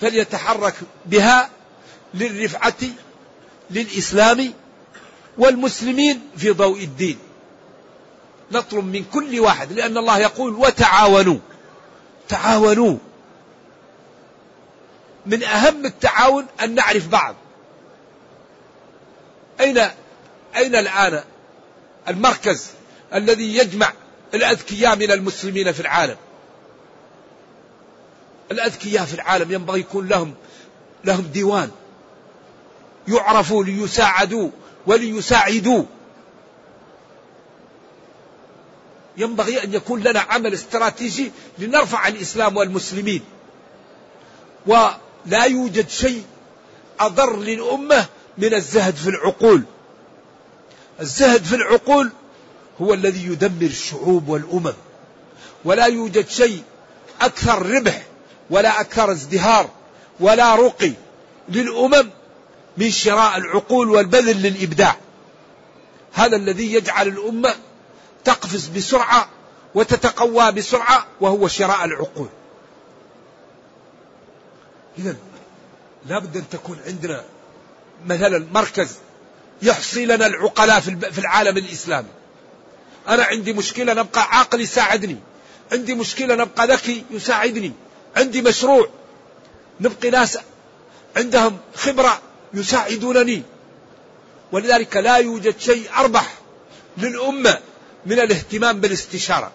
فليتحرك بها للرفعة للإسلام والمسلمين في ضوء الدين. نطلب من كل واحد لأن الله يقول وتعاونوا تعاونوا. من أهم التعاون أن نعرف بعض. أين أين الآن المركز الذي يجمع الأذكياء من المسلمين في العالم؟ الأذكياء في العالم ينبغي يكون لهم لهم ديوان. يعرفوا ليساعدوا وليساعدوا. ينبغي أن يكون لنا عمل استراتيجي لنرفع الإسلام والمسلمين. ولا يوجد شيء أضر للأمة من الزهد في العقول. الزهد في العقول هو الذي يدمر الشعوب والأمم ولا يوجد شيء أكثر ربح ولا أكثر ازدهار ولا رقي للأمم من شراء العقول والبذل للإبداع. هذا الذي يجعل الأمة تقفز بسرعة وتتقوى بسرعة وهو شراء العقول. إذا لابد أن تكون عندنا مثلا مركز يحصي لنا العقلاء في العالم الإسلامي. أنا عندي مشكلة نبقى عاقل يساعدني. عندي مشكلة نبقى ذكي يساعدني. عندي مشروع. نبقي ناس عندهم خبرة يساعدونني. ولذلك لا يوجد شيء أربح للأمة من الاهتمام بالاستشارة.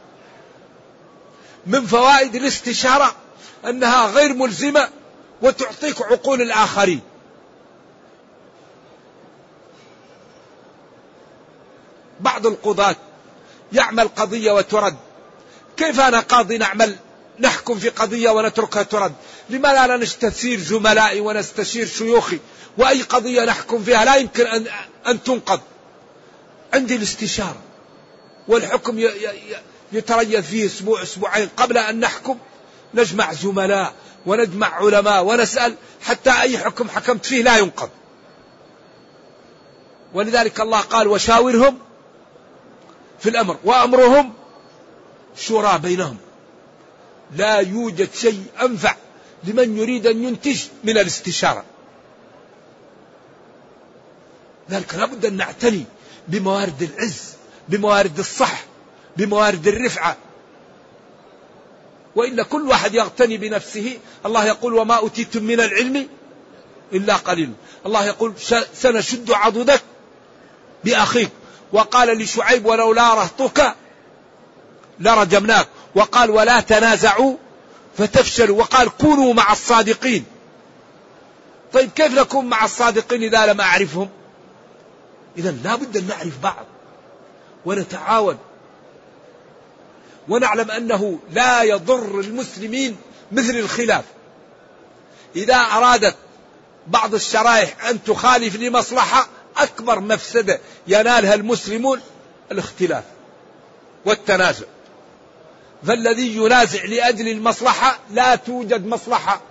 من فوائد الاستشارة أنها غير ملزمة وتعطيك عقول الآخرين. بعض القضاة يعمل قضية وترد. كيف أنا قاضي نعمل؟ نحكم في قضية ونتركها ترد. لماذا لا نستشير زملائي ونستشير شيوخي؟ وأي قضية نحكم فيها لا يمكن أن, أن تنقض. عندي الاستشارة. والحكم يتريث فيه أسبوع أسبوعين. قبل أن نحكم نجمع زملاء. ونجمع علماء ونسأل حتى أي حكم حكمت فيه لا ينقض. ولذلك الله قال وشاورهم في الأمر وأمرهم شورى بينهم. لا يوجد شيء أنفع لمن يريد أن ينتج من الاستشارة. ذلك لابد أن نعتني بموارد العز بموارد الصح بموارد الرفعة. وإلا كل واحد يغتني بنفسه. الله يقول وما أوتيتم من العلم إلا قليل. الله يقول سنشد عضدك بأخيك. وقال لشعيب ولولا رهطك لرجمناك. وقال ولا تنازعوا فتفشلوا. وقال كونوا مع الصادقين. طيب كيف نكون مع الصادقين إذا لم أعرفهم إذا لا بد أن نعرف بعض ونتعاون. ونعلم أنه لا يضر المسلمين مثل الخلاف. إذا أرادت بعض الشرائح أن تخالف لمصلحة أكبر مفسدة ينالها المسلمون الاختلاف والتنازع. فالذي ينازع لأجل المصلحة لا توجد مصلحة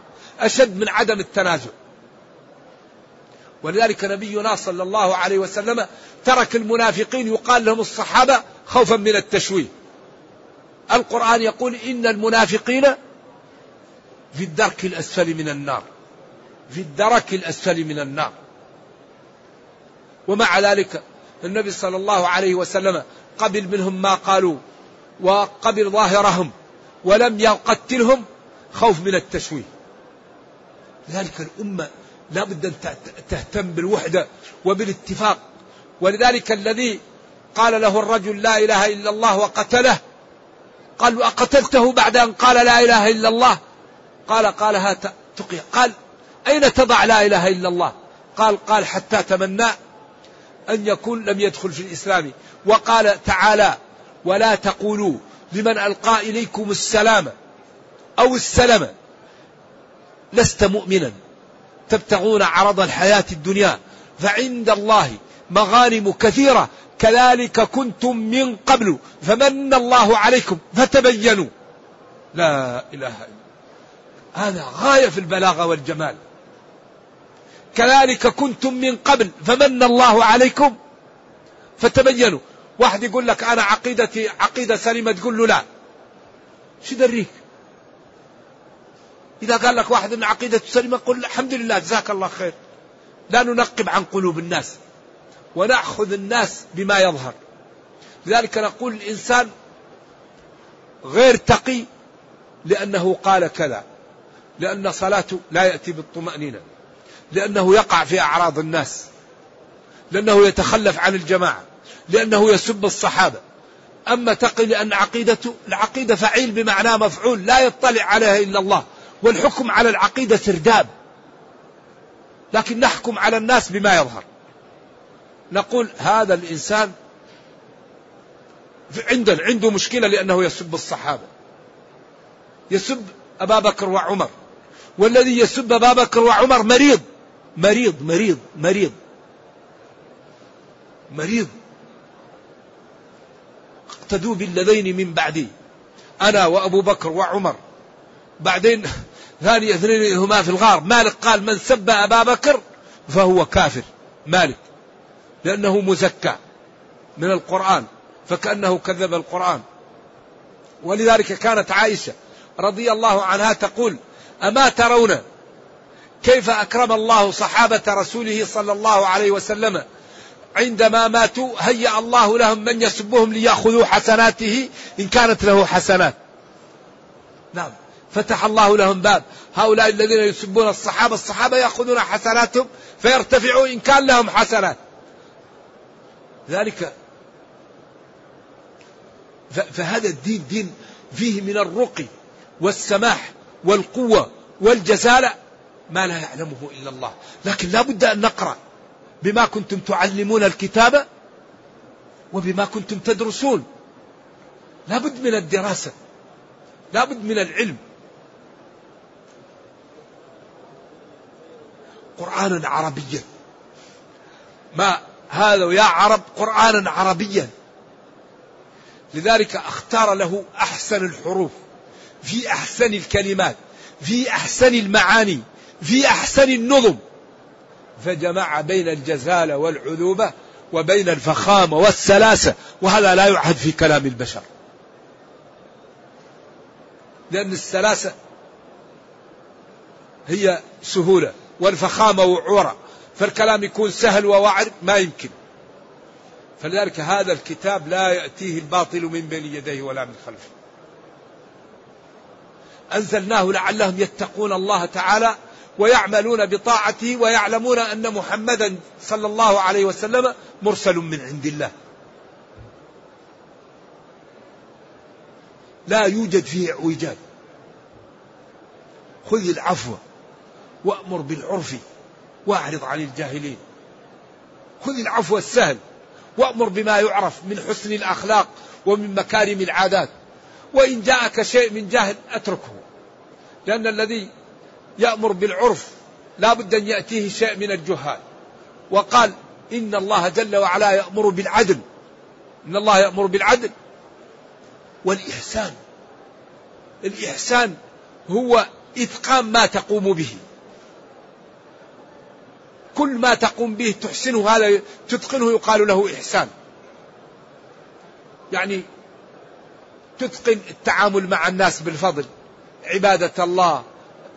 أشد من عدم التنازع. ولذلك نبينا صلى الله عليه وسلم ترك المنافقين يقال لهم الصحابة خوفا من التشويه. القرآن يقول إن المنافقين في الدرك الأسفل من النار. في الدرك الأسفل من النار. ومع ذلك النبي صلى الله عليه وسلم قبل منهم ما قالوا وقبل ظاهرهم ولم يقتلهم خوف من التشويه. لذلك الأمة لا بد أن تهتم بالوحدة وبالاتفاق. ولذلك الذي قال له الرجل لا إله إلا الله وقتله قال أقتلته بعد أن قال لا إله إلا الله. قال قالها تقي. قال أين تضع لا إله إلا الله؟ قال قال حتى تمنى أن يكون لم يدخل في الإسلام. وقال تعالى ولا تقولوا لمن ألقى إليكم السلام أو السلم لست مؤمنا. تبتغون عرض الحياة الدنيا فعند الله مغانم كثيرة كذلك كنتم من قبل فمن الله عليكم فتبينوا. لا إله إلا هذا غاية في البلاغة والجمال. كذلك كنتم من قبل فمن الله عليكم فتبينوا. واحد يقول لك أنا عقيدتي عقيدة سليمة تقول له لا. شو دريك إذا قال لك واحد من عقيدته سليمة قل الحمد لله جزاك الله خير. لا ننقب عن قلوب الناس. ونأخذ الناس بما يظهر. لذلك نقول الإنسان غير تقي لأنه قال كذا لأن صلاته لا يأتي بالطمأنينة لأنه يقع في أعراض الناس لأنه يتخلف عن الجماعة لأنه يسب الصحابة. أما تقي لأن عقيدته العقيدة فعيل بمعنى مفعول لا يطلع عليها إلا الله والحكم على العقيدة سرداب. لكن نحكم على الناس بما يظهر. نقول هذا الإنسان عندنا عنده مشكلة لأنه يسب الصحابة. يسب أبا بكر وعمر. والذي يسب أبا بكر وعمر مريض. مريض مريض مريض. مريض. اقتدوا بالذين من بعدي. أنا وأبو بكر وعمر. بعدين ثاني اثنين هما في الغار. مالك قال من سب أبا بكر فهو كافر. مالك. لأنه مزكى من القرآن فكأنه كذب القرآن. ولذلك كانت عائشة رضي الله عنها تقول أما ترون كيف أكرم الله صحابة رسوله صلى الله عليه وسلم عندما ماتوا هيأ الله لهم من يسبهم ليأخذوا حسناته إن كانت له حسنات. نعم فتح الله لهم باب. هؤلاء الذين يسبون الصحابة الصحابة يأخذون حسناتهم فيرتفعوا إن كان لهم حسنات. ذلك فهذا الدين دين فيه من الرقي والسماح والقوة والجزالة ما لا يعلمه إلا الله. لكن لا بد أن نقرأ بما كنتم تعلمون الكتاب وبما كنتم تدرسون. لا بد من الدراسة. لابد من العلم. قرآنا عربيا. ما هذا يا عرب قرآنا عربيا. لذلك أختار له أحسن الحروف في أحسن الكلمات في أحسن المعاني في أحسن النظم. فجمع بين الجزالة والعذوبة وبين الفخامة والسلاسة وهذا لا يعهد في كلام البشر. لأن السلاسة هي سهولة والفخامة وعورة. فالكلام يكون سهل ووعر ما يمكن. فلذلك هذا الكتاب لا يأتيه الباطل من بين يديه ولا من خلفه. أنزلناه لعلهم يتقون الله تعالى ويعملون بطاعته ويعلمون أن محمدا صلى الله عليه وسلم مرسل من عند الله. لا يوجد فيه إعوجاج. خذ العفو وأمر بالعرف. واعرض عن الجاهلين. خذ العفو السهل وأمر بما يعرف من حسن الأخلاق ومن مكارم العادات. وإن جاءك شيء من جهل أتركه. لأن الذي يأمر بالعرف لا بد أن يأتيه شيء من الجهال. وقال إن الله جل وعلا يأمر بالعدل. إن الله يأمر بالعدل والإحسان. الإحسان هو إتقان ما تقوم به. كل ما تقوم به تحسنه هذا تتقنه يقال له إحسان. يعني تتقن التعامل مع الناس بالفضل. عبادة الله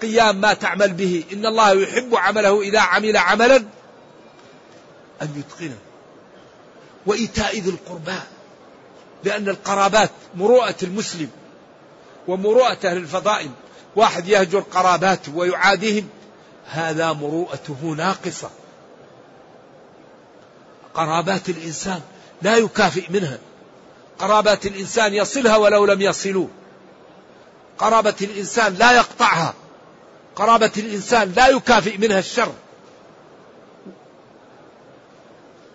قيام ما تعمل به. إن الله يحب عمله إذا عمل عملا أن يتقنه. وإيتاء ذي القربى. لأن القرابات مروءة المسلم ومروءة أهل الفضائل. واحد يهجر قراباته ويعاديهم. هذا مروءته ناقصة. قرابات الإنسان لا يكافئ منها. قرابات الإنسان يصلها ولو لم يصلوه قرابة الإنسان لا يقطعها. قرابة الإنسان لا يكافئ منها الشر.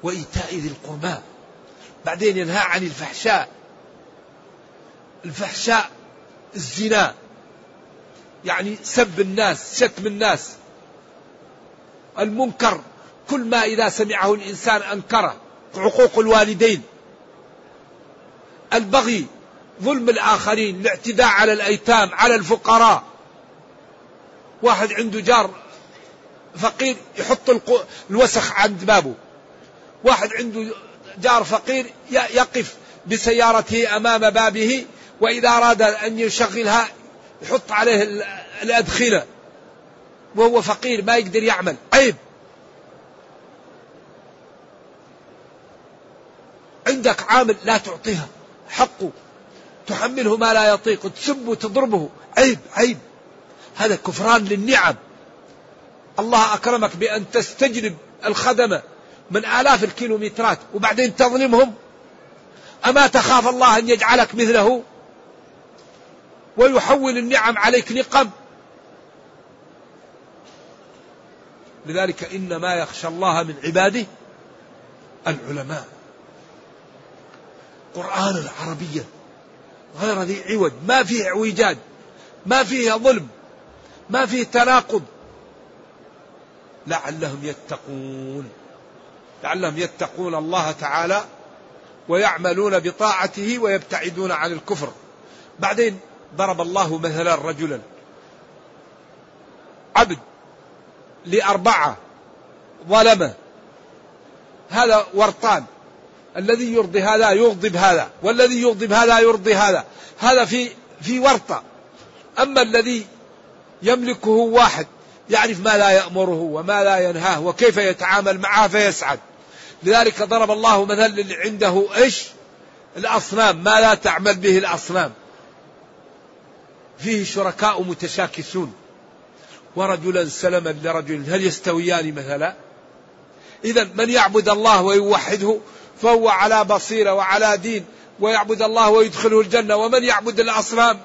وإيتاء ذي القربى. بعدين ينهى عن الفحشاء. الفحشاء الزنا. يعني سب الناس شتم الناس. المنكر. كل ما إذا سمعه الإنسان أنكره. عقوق الوالدين. البغي ظلم الآخرين الاعتداء على الأيتام على الفقراء. واحد عنده جار فقير يحط الوسخ عند بابه. واحد عنده جار فقير يقف بسيارته أمام بابه وإذا أراد أن يشغلها يحط عليه الأدخنة وهو فقير ما يقدر يعمل عيب عندك عامل لا تعطيها. حقه تحمله ما لا يطيق تسبه تضربه عيب عيب. هذا كفران للنعم. الله أكرمك بأن تستجلب الخدمة من آلاف الكيلومترات وبعدين تظلمهم. أما تخاف الله أن يجعلك مثله؟ ويحول النعم عليك نقم. لذلك إنما يخشى الله من عباده العلماء. قرآنا عربيا غير ذي عوج. ما فيه اعوجاج. ما فيه ظلم. ما فيه تناقض. لعلهم يتقون. لعلهم يتقون الله تعالى ويعملون بطاعته ويبتعدون عن الكفر. بعدين ضرب الله مثلا رجلا. عبد لأربعة ظلمه. هذا ورطان. الذي يرضي هذا يغضب هذا والذي يغضب هذا يرضي هذا. هذا في في ورطة. أما الذي يملكه واحد يعرف ما لا يأمره وما لا ينهاه وكيف يتعامل معه فيسعد. لذلك ضرب الله مثل اللي عنده إيش؟ الأصنام. ما لا تعمل به الأصنام. فيه شركاء متشاكسون. ورجلا سلما لرجل هل يستويان مثلا؟ إذا من يعبد الله ويوحده فهو على بصيرة وعلى دين ويعبد الله ويدخله الجنة ومن يعبد الأصنام؟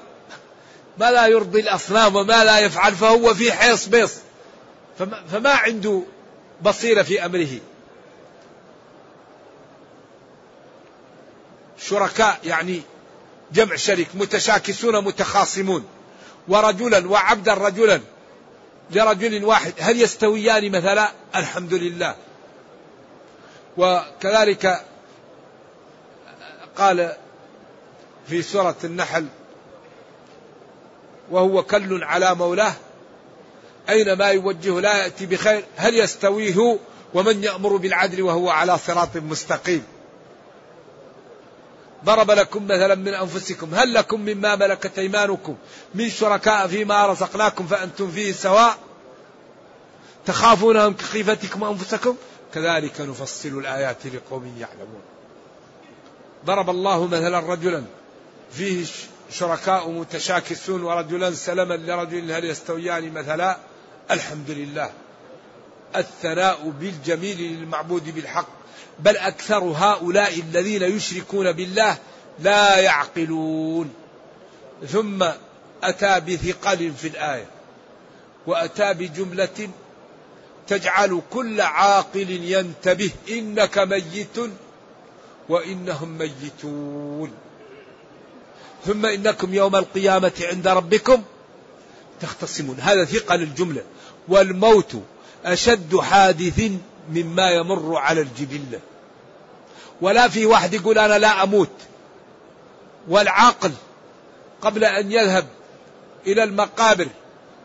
ما لا يرضي الأصنام وما لا يفعل فهو في حيص بيص. فما, عنده بصيرة في أمره. شركاء يعني جمع شريك متشاكسون متخاصمون. ورجلا وعبدا رجلا لرجل واحد. هل يستويان مثلا؟ الحمد لله. وكذلك قال في سورة النحل وهو كل على مولاه أينما يوجه لا يأتي بخير هل يستوي هو ومن يأمر بالعدل وهو على صراط مستقيم ضرب لكم مثلا من أنفسكم هل لكم مما ملكت أيمانكم من شركاء فيما رزقناكم فأنتم فيه سواء تخافونهم كخيفتكم أنفسكم كذلك نفصل الآيات لقوم يعلمون. ضرب الله مثلا رجلا فيه شركاء متشاكسون ورجلا سلما لرجل هل يستويان مثلا؟ الحمد لله الثناء بالجميل للمعبود بالحق. بل أكثر هؤلاء الذين يشركون بالله لا يعقلون. ثم أتى بثقل في الآية. وأتى بجملة تجعل كل عاقل ينتبه إنك ميت وإنهم ميتون. ثم إنكم يوم القيامة عند ربكم تختصمون. هذا ثقل الجملة والموت أشد حادث مما يمر على الجبلة ولا في واحد يقول أنا لا أموت. والعقل قبل أن يذهب إلى المقابر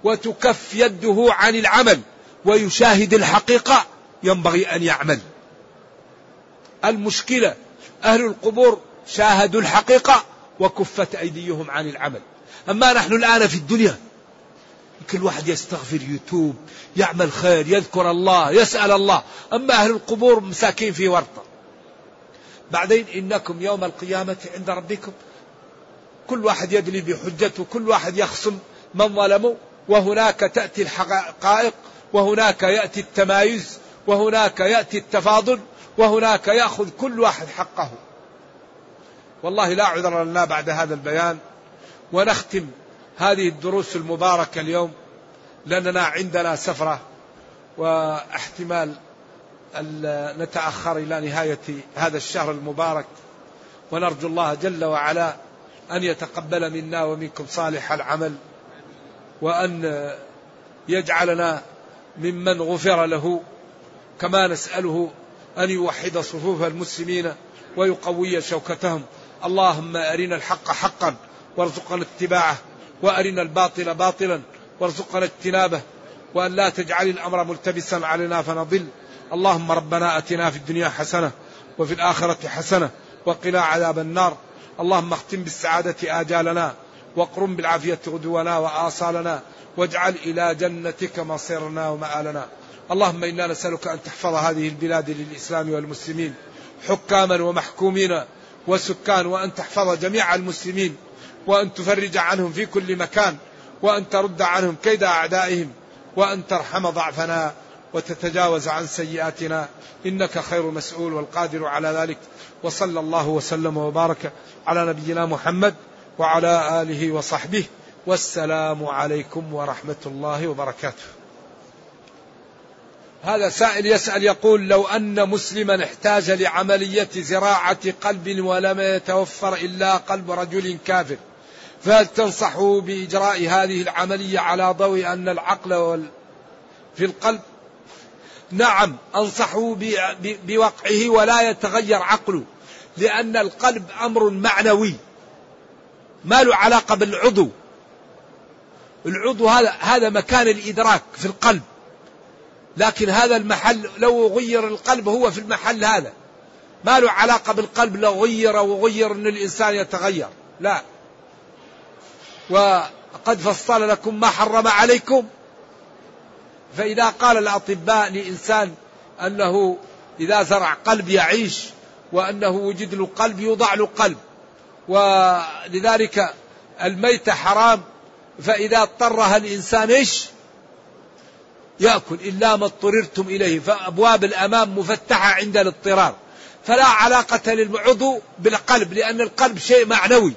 وتكف يده عن العمل ويشاهد الحقيقة ينبغي أن يعمل. المشكلة أهل القبور شاهدوا الحقيقة وكفت أيديهم عن العمل. أما نحن الآن في الدنيا كل واحد يستغفر يتوب يعمل خير يذكر الله يسأل الله. أما أهل القبور مساكين في ورطة. بعدين إنكم يوم القيامة عند ربكم كل واحد يدلي بحجته كل واحد يخصم من ظلمه وهناك تأتي الحقائق وهناك يأتي التمايز وهناك يأتي التفاضل وهناك يأخذ كل واحد حقه. والله لا عذر لنا بعد هذا البيان ونختم هذه الدروس المباركة اليوم لأننا عندنا سفرة واحتمال أن نتأخر إلى نهاية هذا الشهر المبارك ونرجو الله جل وعلا أن يتقبل منا ومنكم صالح العمل وأن يجعلنا ممن غفر له كما نسأله أن يوحد صفوف المسلمين ويقوي شوكتهم. اللهم أرنا الحق حقا وارزقنا اتباعه وأرنا الباطل باطلا وارزقنا اجتنابه وأن لا تجعل الأمر ملتبسا علينا فنضل. اللهم ربنا أتنا في الدنيا حسنة وفي الآخرة حسنة وقنا عذاب النار. اللهم اختم بالسعادة آجالنا. واقرم بالعافية غدونا وآصالنا واجعل إلى جنتك مصيرنا ومآلنا. اللهم إنا نسألك أن تحفظ هذه البلاد للإسلام والمسلمين حكاما ومحكومين وسكان وأن تحفظ جميع المسلمين وأن تفرج عنهم في كل مكان وأن ترد عنهم كيد أعدائهم وأن ترحم ضعفنا وتتجاوز عن سيئاتنا. إنك خير مسؤول والقادر على ذلك. وصلى الله وسلم وبارك على نبينا محمد وعلى آله وصحبه والسلام عليكم ورحمة الله وبركاته هذا سائل يسأل يقول لو أن مسلما احتاج لعملية زراعة قلب ولم يتوفر إلا قلب رجل كافر فهل تنصحه بإجراء هذه العملية على ضوء أن العقل. في القلب نعم أنصحه بوقعه ولا يتغير عقله لأن القلب أمر معنوي ما له علاقة بالعضو. العضو هذا هذا مكان الإدراك في القلب. لكن هذا المحل لو غير القلب هو في المحل هذا. ما له علاقة بالقلب لو غير وغير أن الإنسان يتغير. لا. وقد فصل لكم ما حرم عليكم. فإذا قال الأطباء لإنسان أنه إذا زرع قلب يعيش وأنه وجد له قلب يوضع له قلب. ولذلك الميتة حرام فإذا اضطرها الإنسان إيش؟ يأكل إلا ما اضطررتم إليه. فأبواب الأمام مفتحة عند الاضطرار. فلا علاقة للعضو بالقلب لأن القلب شيء معنوي.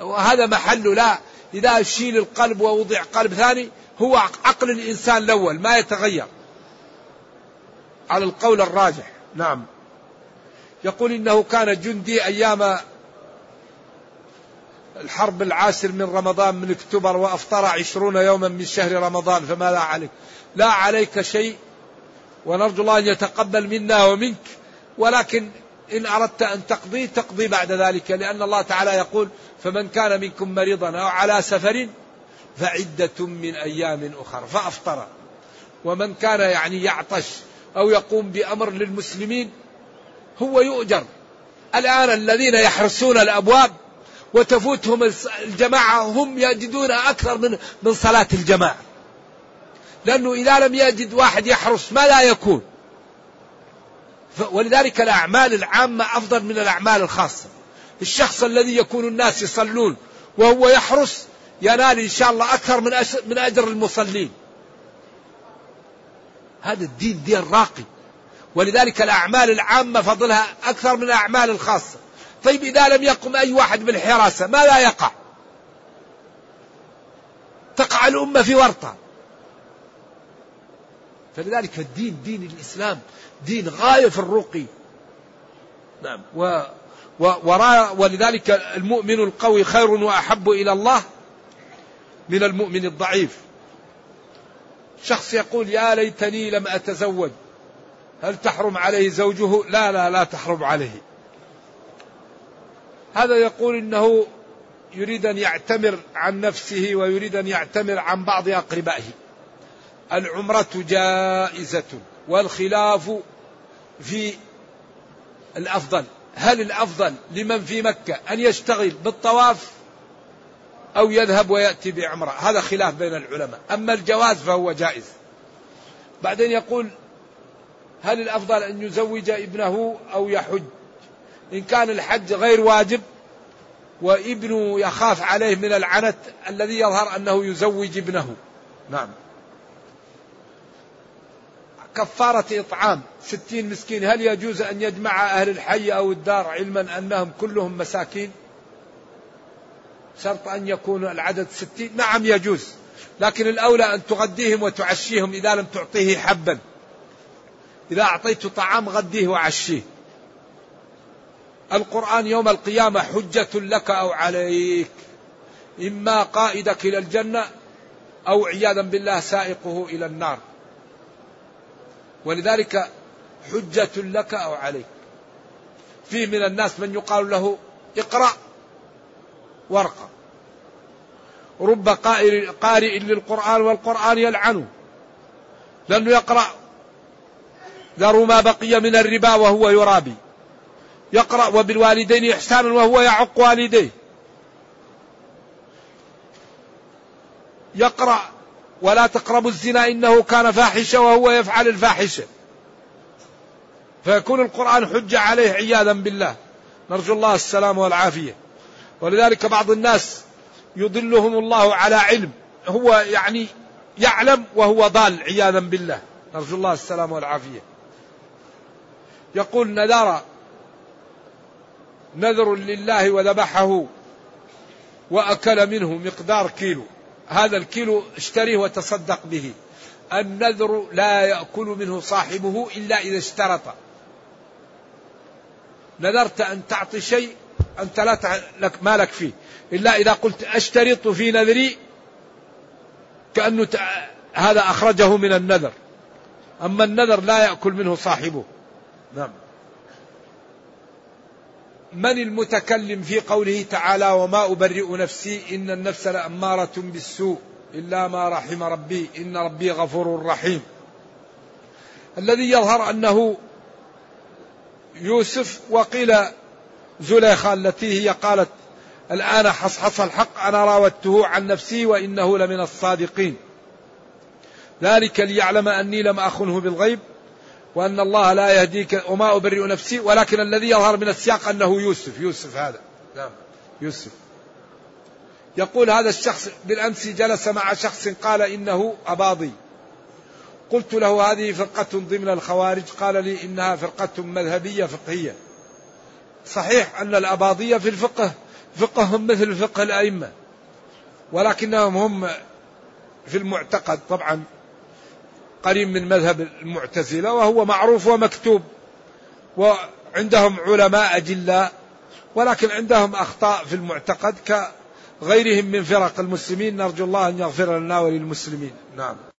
وهذا محله لا. إذا شيل القلب ووضع قلب ثاني هو عقل الإنسان الأول ما يتغير. على القول الراجح. نعم. يقول إنه كان جندي أيام الحرب العاشر من رمضان من أكتوبر وأفطر عشرون يوما من شهر رمضان فماذا عليك. لا عليك شيء ونرجو الله أن يتقبل منا ومنك ولكن إن أردت أن تقضي تقضي بعد ذلك لأن الله تعالى يقول فمن كان منكم مريضا أو على سفر فعدة من أيام أخرى فأفطر. ومن كان يعني يعطش أو يقوم بأمر للمسلمين هو يؤجر. الآن الذين يحرسون الأبواب وتفوتهم الجماعة هم يجدون أكثر من من صلاة الجماعة. لأنه إذا لم يجد واحد يحرس ما لا يكون. ولذلك الأعمال العامة أفضل من الأعمال الخاصة. الشخص الذي يكون الناس يصلون وهو يحرس ينال إن شاء الله أكثر من من أجر المصلين. هذا الدين دين راقي. ولذلك الأعمال العامة فضلها أكثر من الأعمال الخاصة. طيب إذا لم يقم أي واحد بالحراسة ما لا يقع؟ تقع الأمة في ورطة. فلذلك الدين دين الإسلام دين غاية في الرقي. نعم. و ولذلك المؤمن القوي خير وأحب إلى الله من المؤمن الضعيف. شخص يقول يا ليتني لم أتزوج. هل تحرم عليه زوجه؟ لا لا لا تحرم عليه. هذا يقول إنه يريد أن يعتمر عن نفسه ويريد أن يعتمر عن بعض أقربائه. العمرة جائزة والخلاف في الأفضل. هل الأفضل لمن في مكة أن يشتغل بالطواف أو يذهب ويأتي بعمرة؟ هذا خلاف بين العلماء. أما الجواز فهو جائز. بعدين يقول هل الأفضل أن يزوج ابنه أو يحج؟ إن كان الحج غير واجب وابنه يخاف عليه من العنت الذي يظهر أنه يزوج ابنه. نعم. كفارة إطعام ستين مسكين هل يجوز أن يجمع أهل الحي أو الدار علما أنهم كلهم مساكين؟ شرط أن يكون العدد ستين. نعم يجوز. لكن الأولى أن تغديهم وتعشيهم إذا لم تعطيه حبا. إذا أعطيت طعام غديه وعشيه. القرآن يوم القيامة حجة لك أو عليك. إما قائدك إلى الجنة أو عياذا بالله سائقه إلى النار. ولذلك حجة لك أو عليك. في من الناس من يقال له اقرأ وارقى رب قارئ للقرآن والقرآن يلعنه لأنه يقرأ ذروا ما بقي من الربا وهو يرابي. يقرأ وبالوالدين إحسانا وهو يعق والديه. يقرأ ولا تقربوا الزنا إنه كان فاحشة وهو يفعل الفاحشة. فيكون القرآن حجة عليه عياذا بالله. نرجو الله السلام والعافية. ولذلك بعض الناس يضلهم الله على علم. هو يعني يعلم وهو ضال عياذا بالله. نرجو الله السلام والعافية. يقول نذر. نذر لله وذبحه. وأكل منه مقدار كيلو. هذا الكيلو اشتريه وتصدق به. النذر لا يأكل منه صاحبه إلا إذا اشترط. نذرت أن تعطي شيء أنت لا لك ما لك فيه. إلا إذا قلت أشترط في نذري كأنه هذا أخرجه من النذر. أما النذر لا يأكل منه صاحبه. نعم. من المتكلم في قوله تعالى وما أبرئ نفسي إن النفس لأمارة بالسوء إلا ما رحم ربي إن ربي غفور رحيم. الذي يظهر أنه يوسف وقيل زليخة التي هي قالت الآن حصحص الحق أنا راودته عن نفسي وإنه لمن الصادقين. ذلك ليعلم أني لم أخنه بالغيب وأن الله لا يهديك وما أبرئ نفسي ولكن الذي يظهر من السياق أنه يوسف يوسف هذا. نعم. يوسف. يقول هذا الشخص بالأمس جلس مع شخص قال إنه أباضي. قلت له هذه فرقة ضمن الخوارج؟ قال لي إنها فرقة مذهبية فقهية. صحيح أن الأباضية في الفقه فقههم مثل فقه الأئمة ولكنهم هم في المعتقد طبعا قريب من مذهب المعتزلة وهو معروف ومكتوب. وعندهم علماء أجلاء ولكن عندهم أخطاء في المعتقد غيرهم من فرق المسلمين. نرجو الله أن يغفر لنا وللمسلمين. نعم.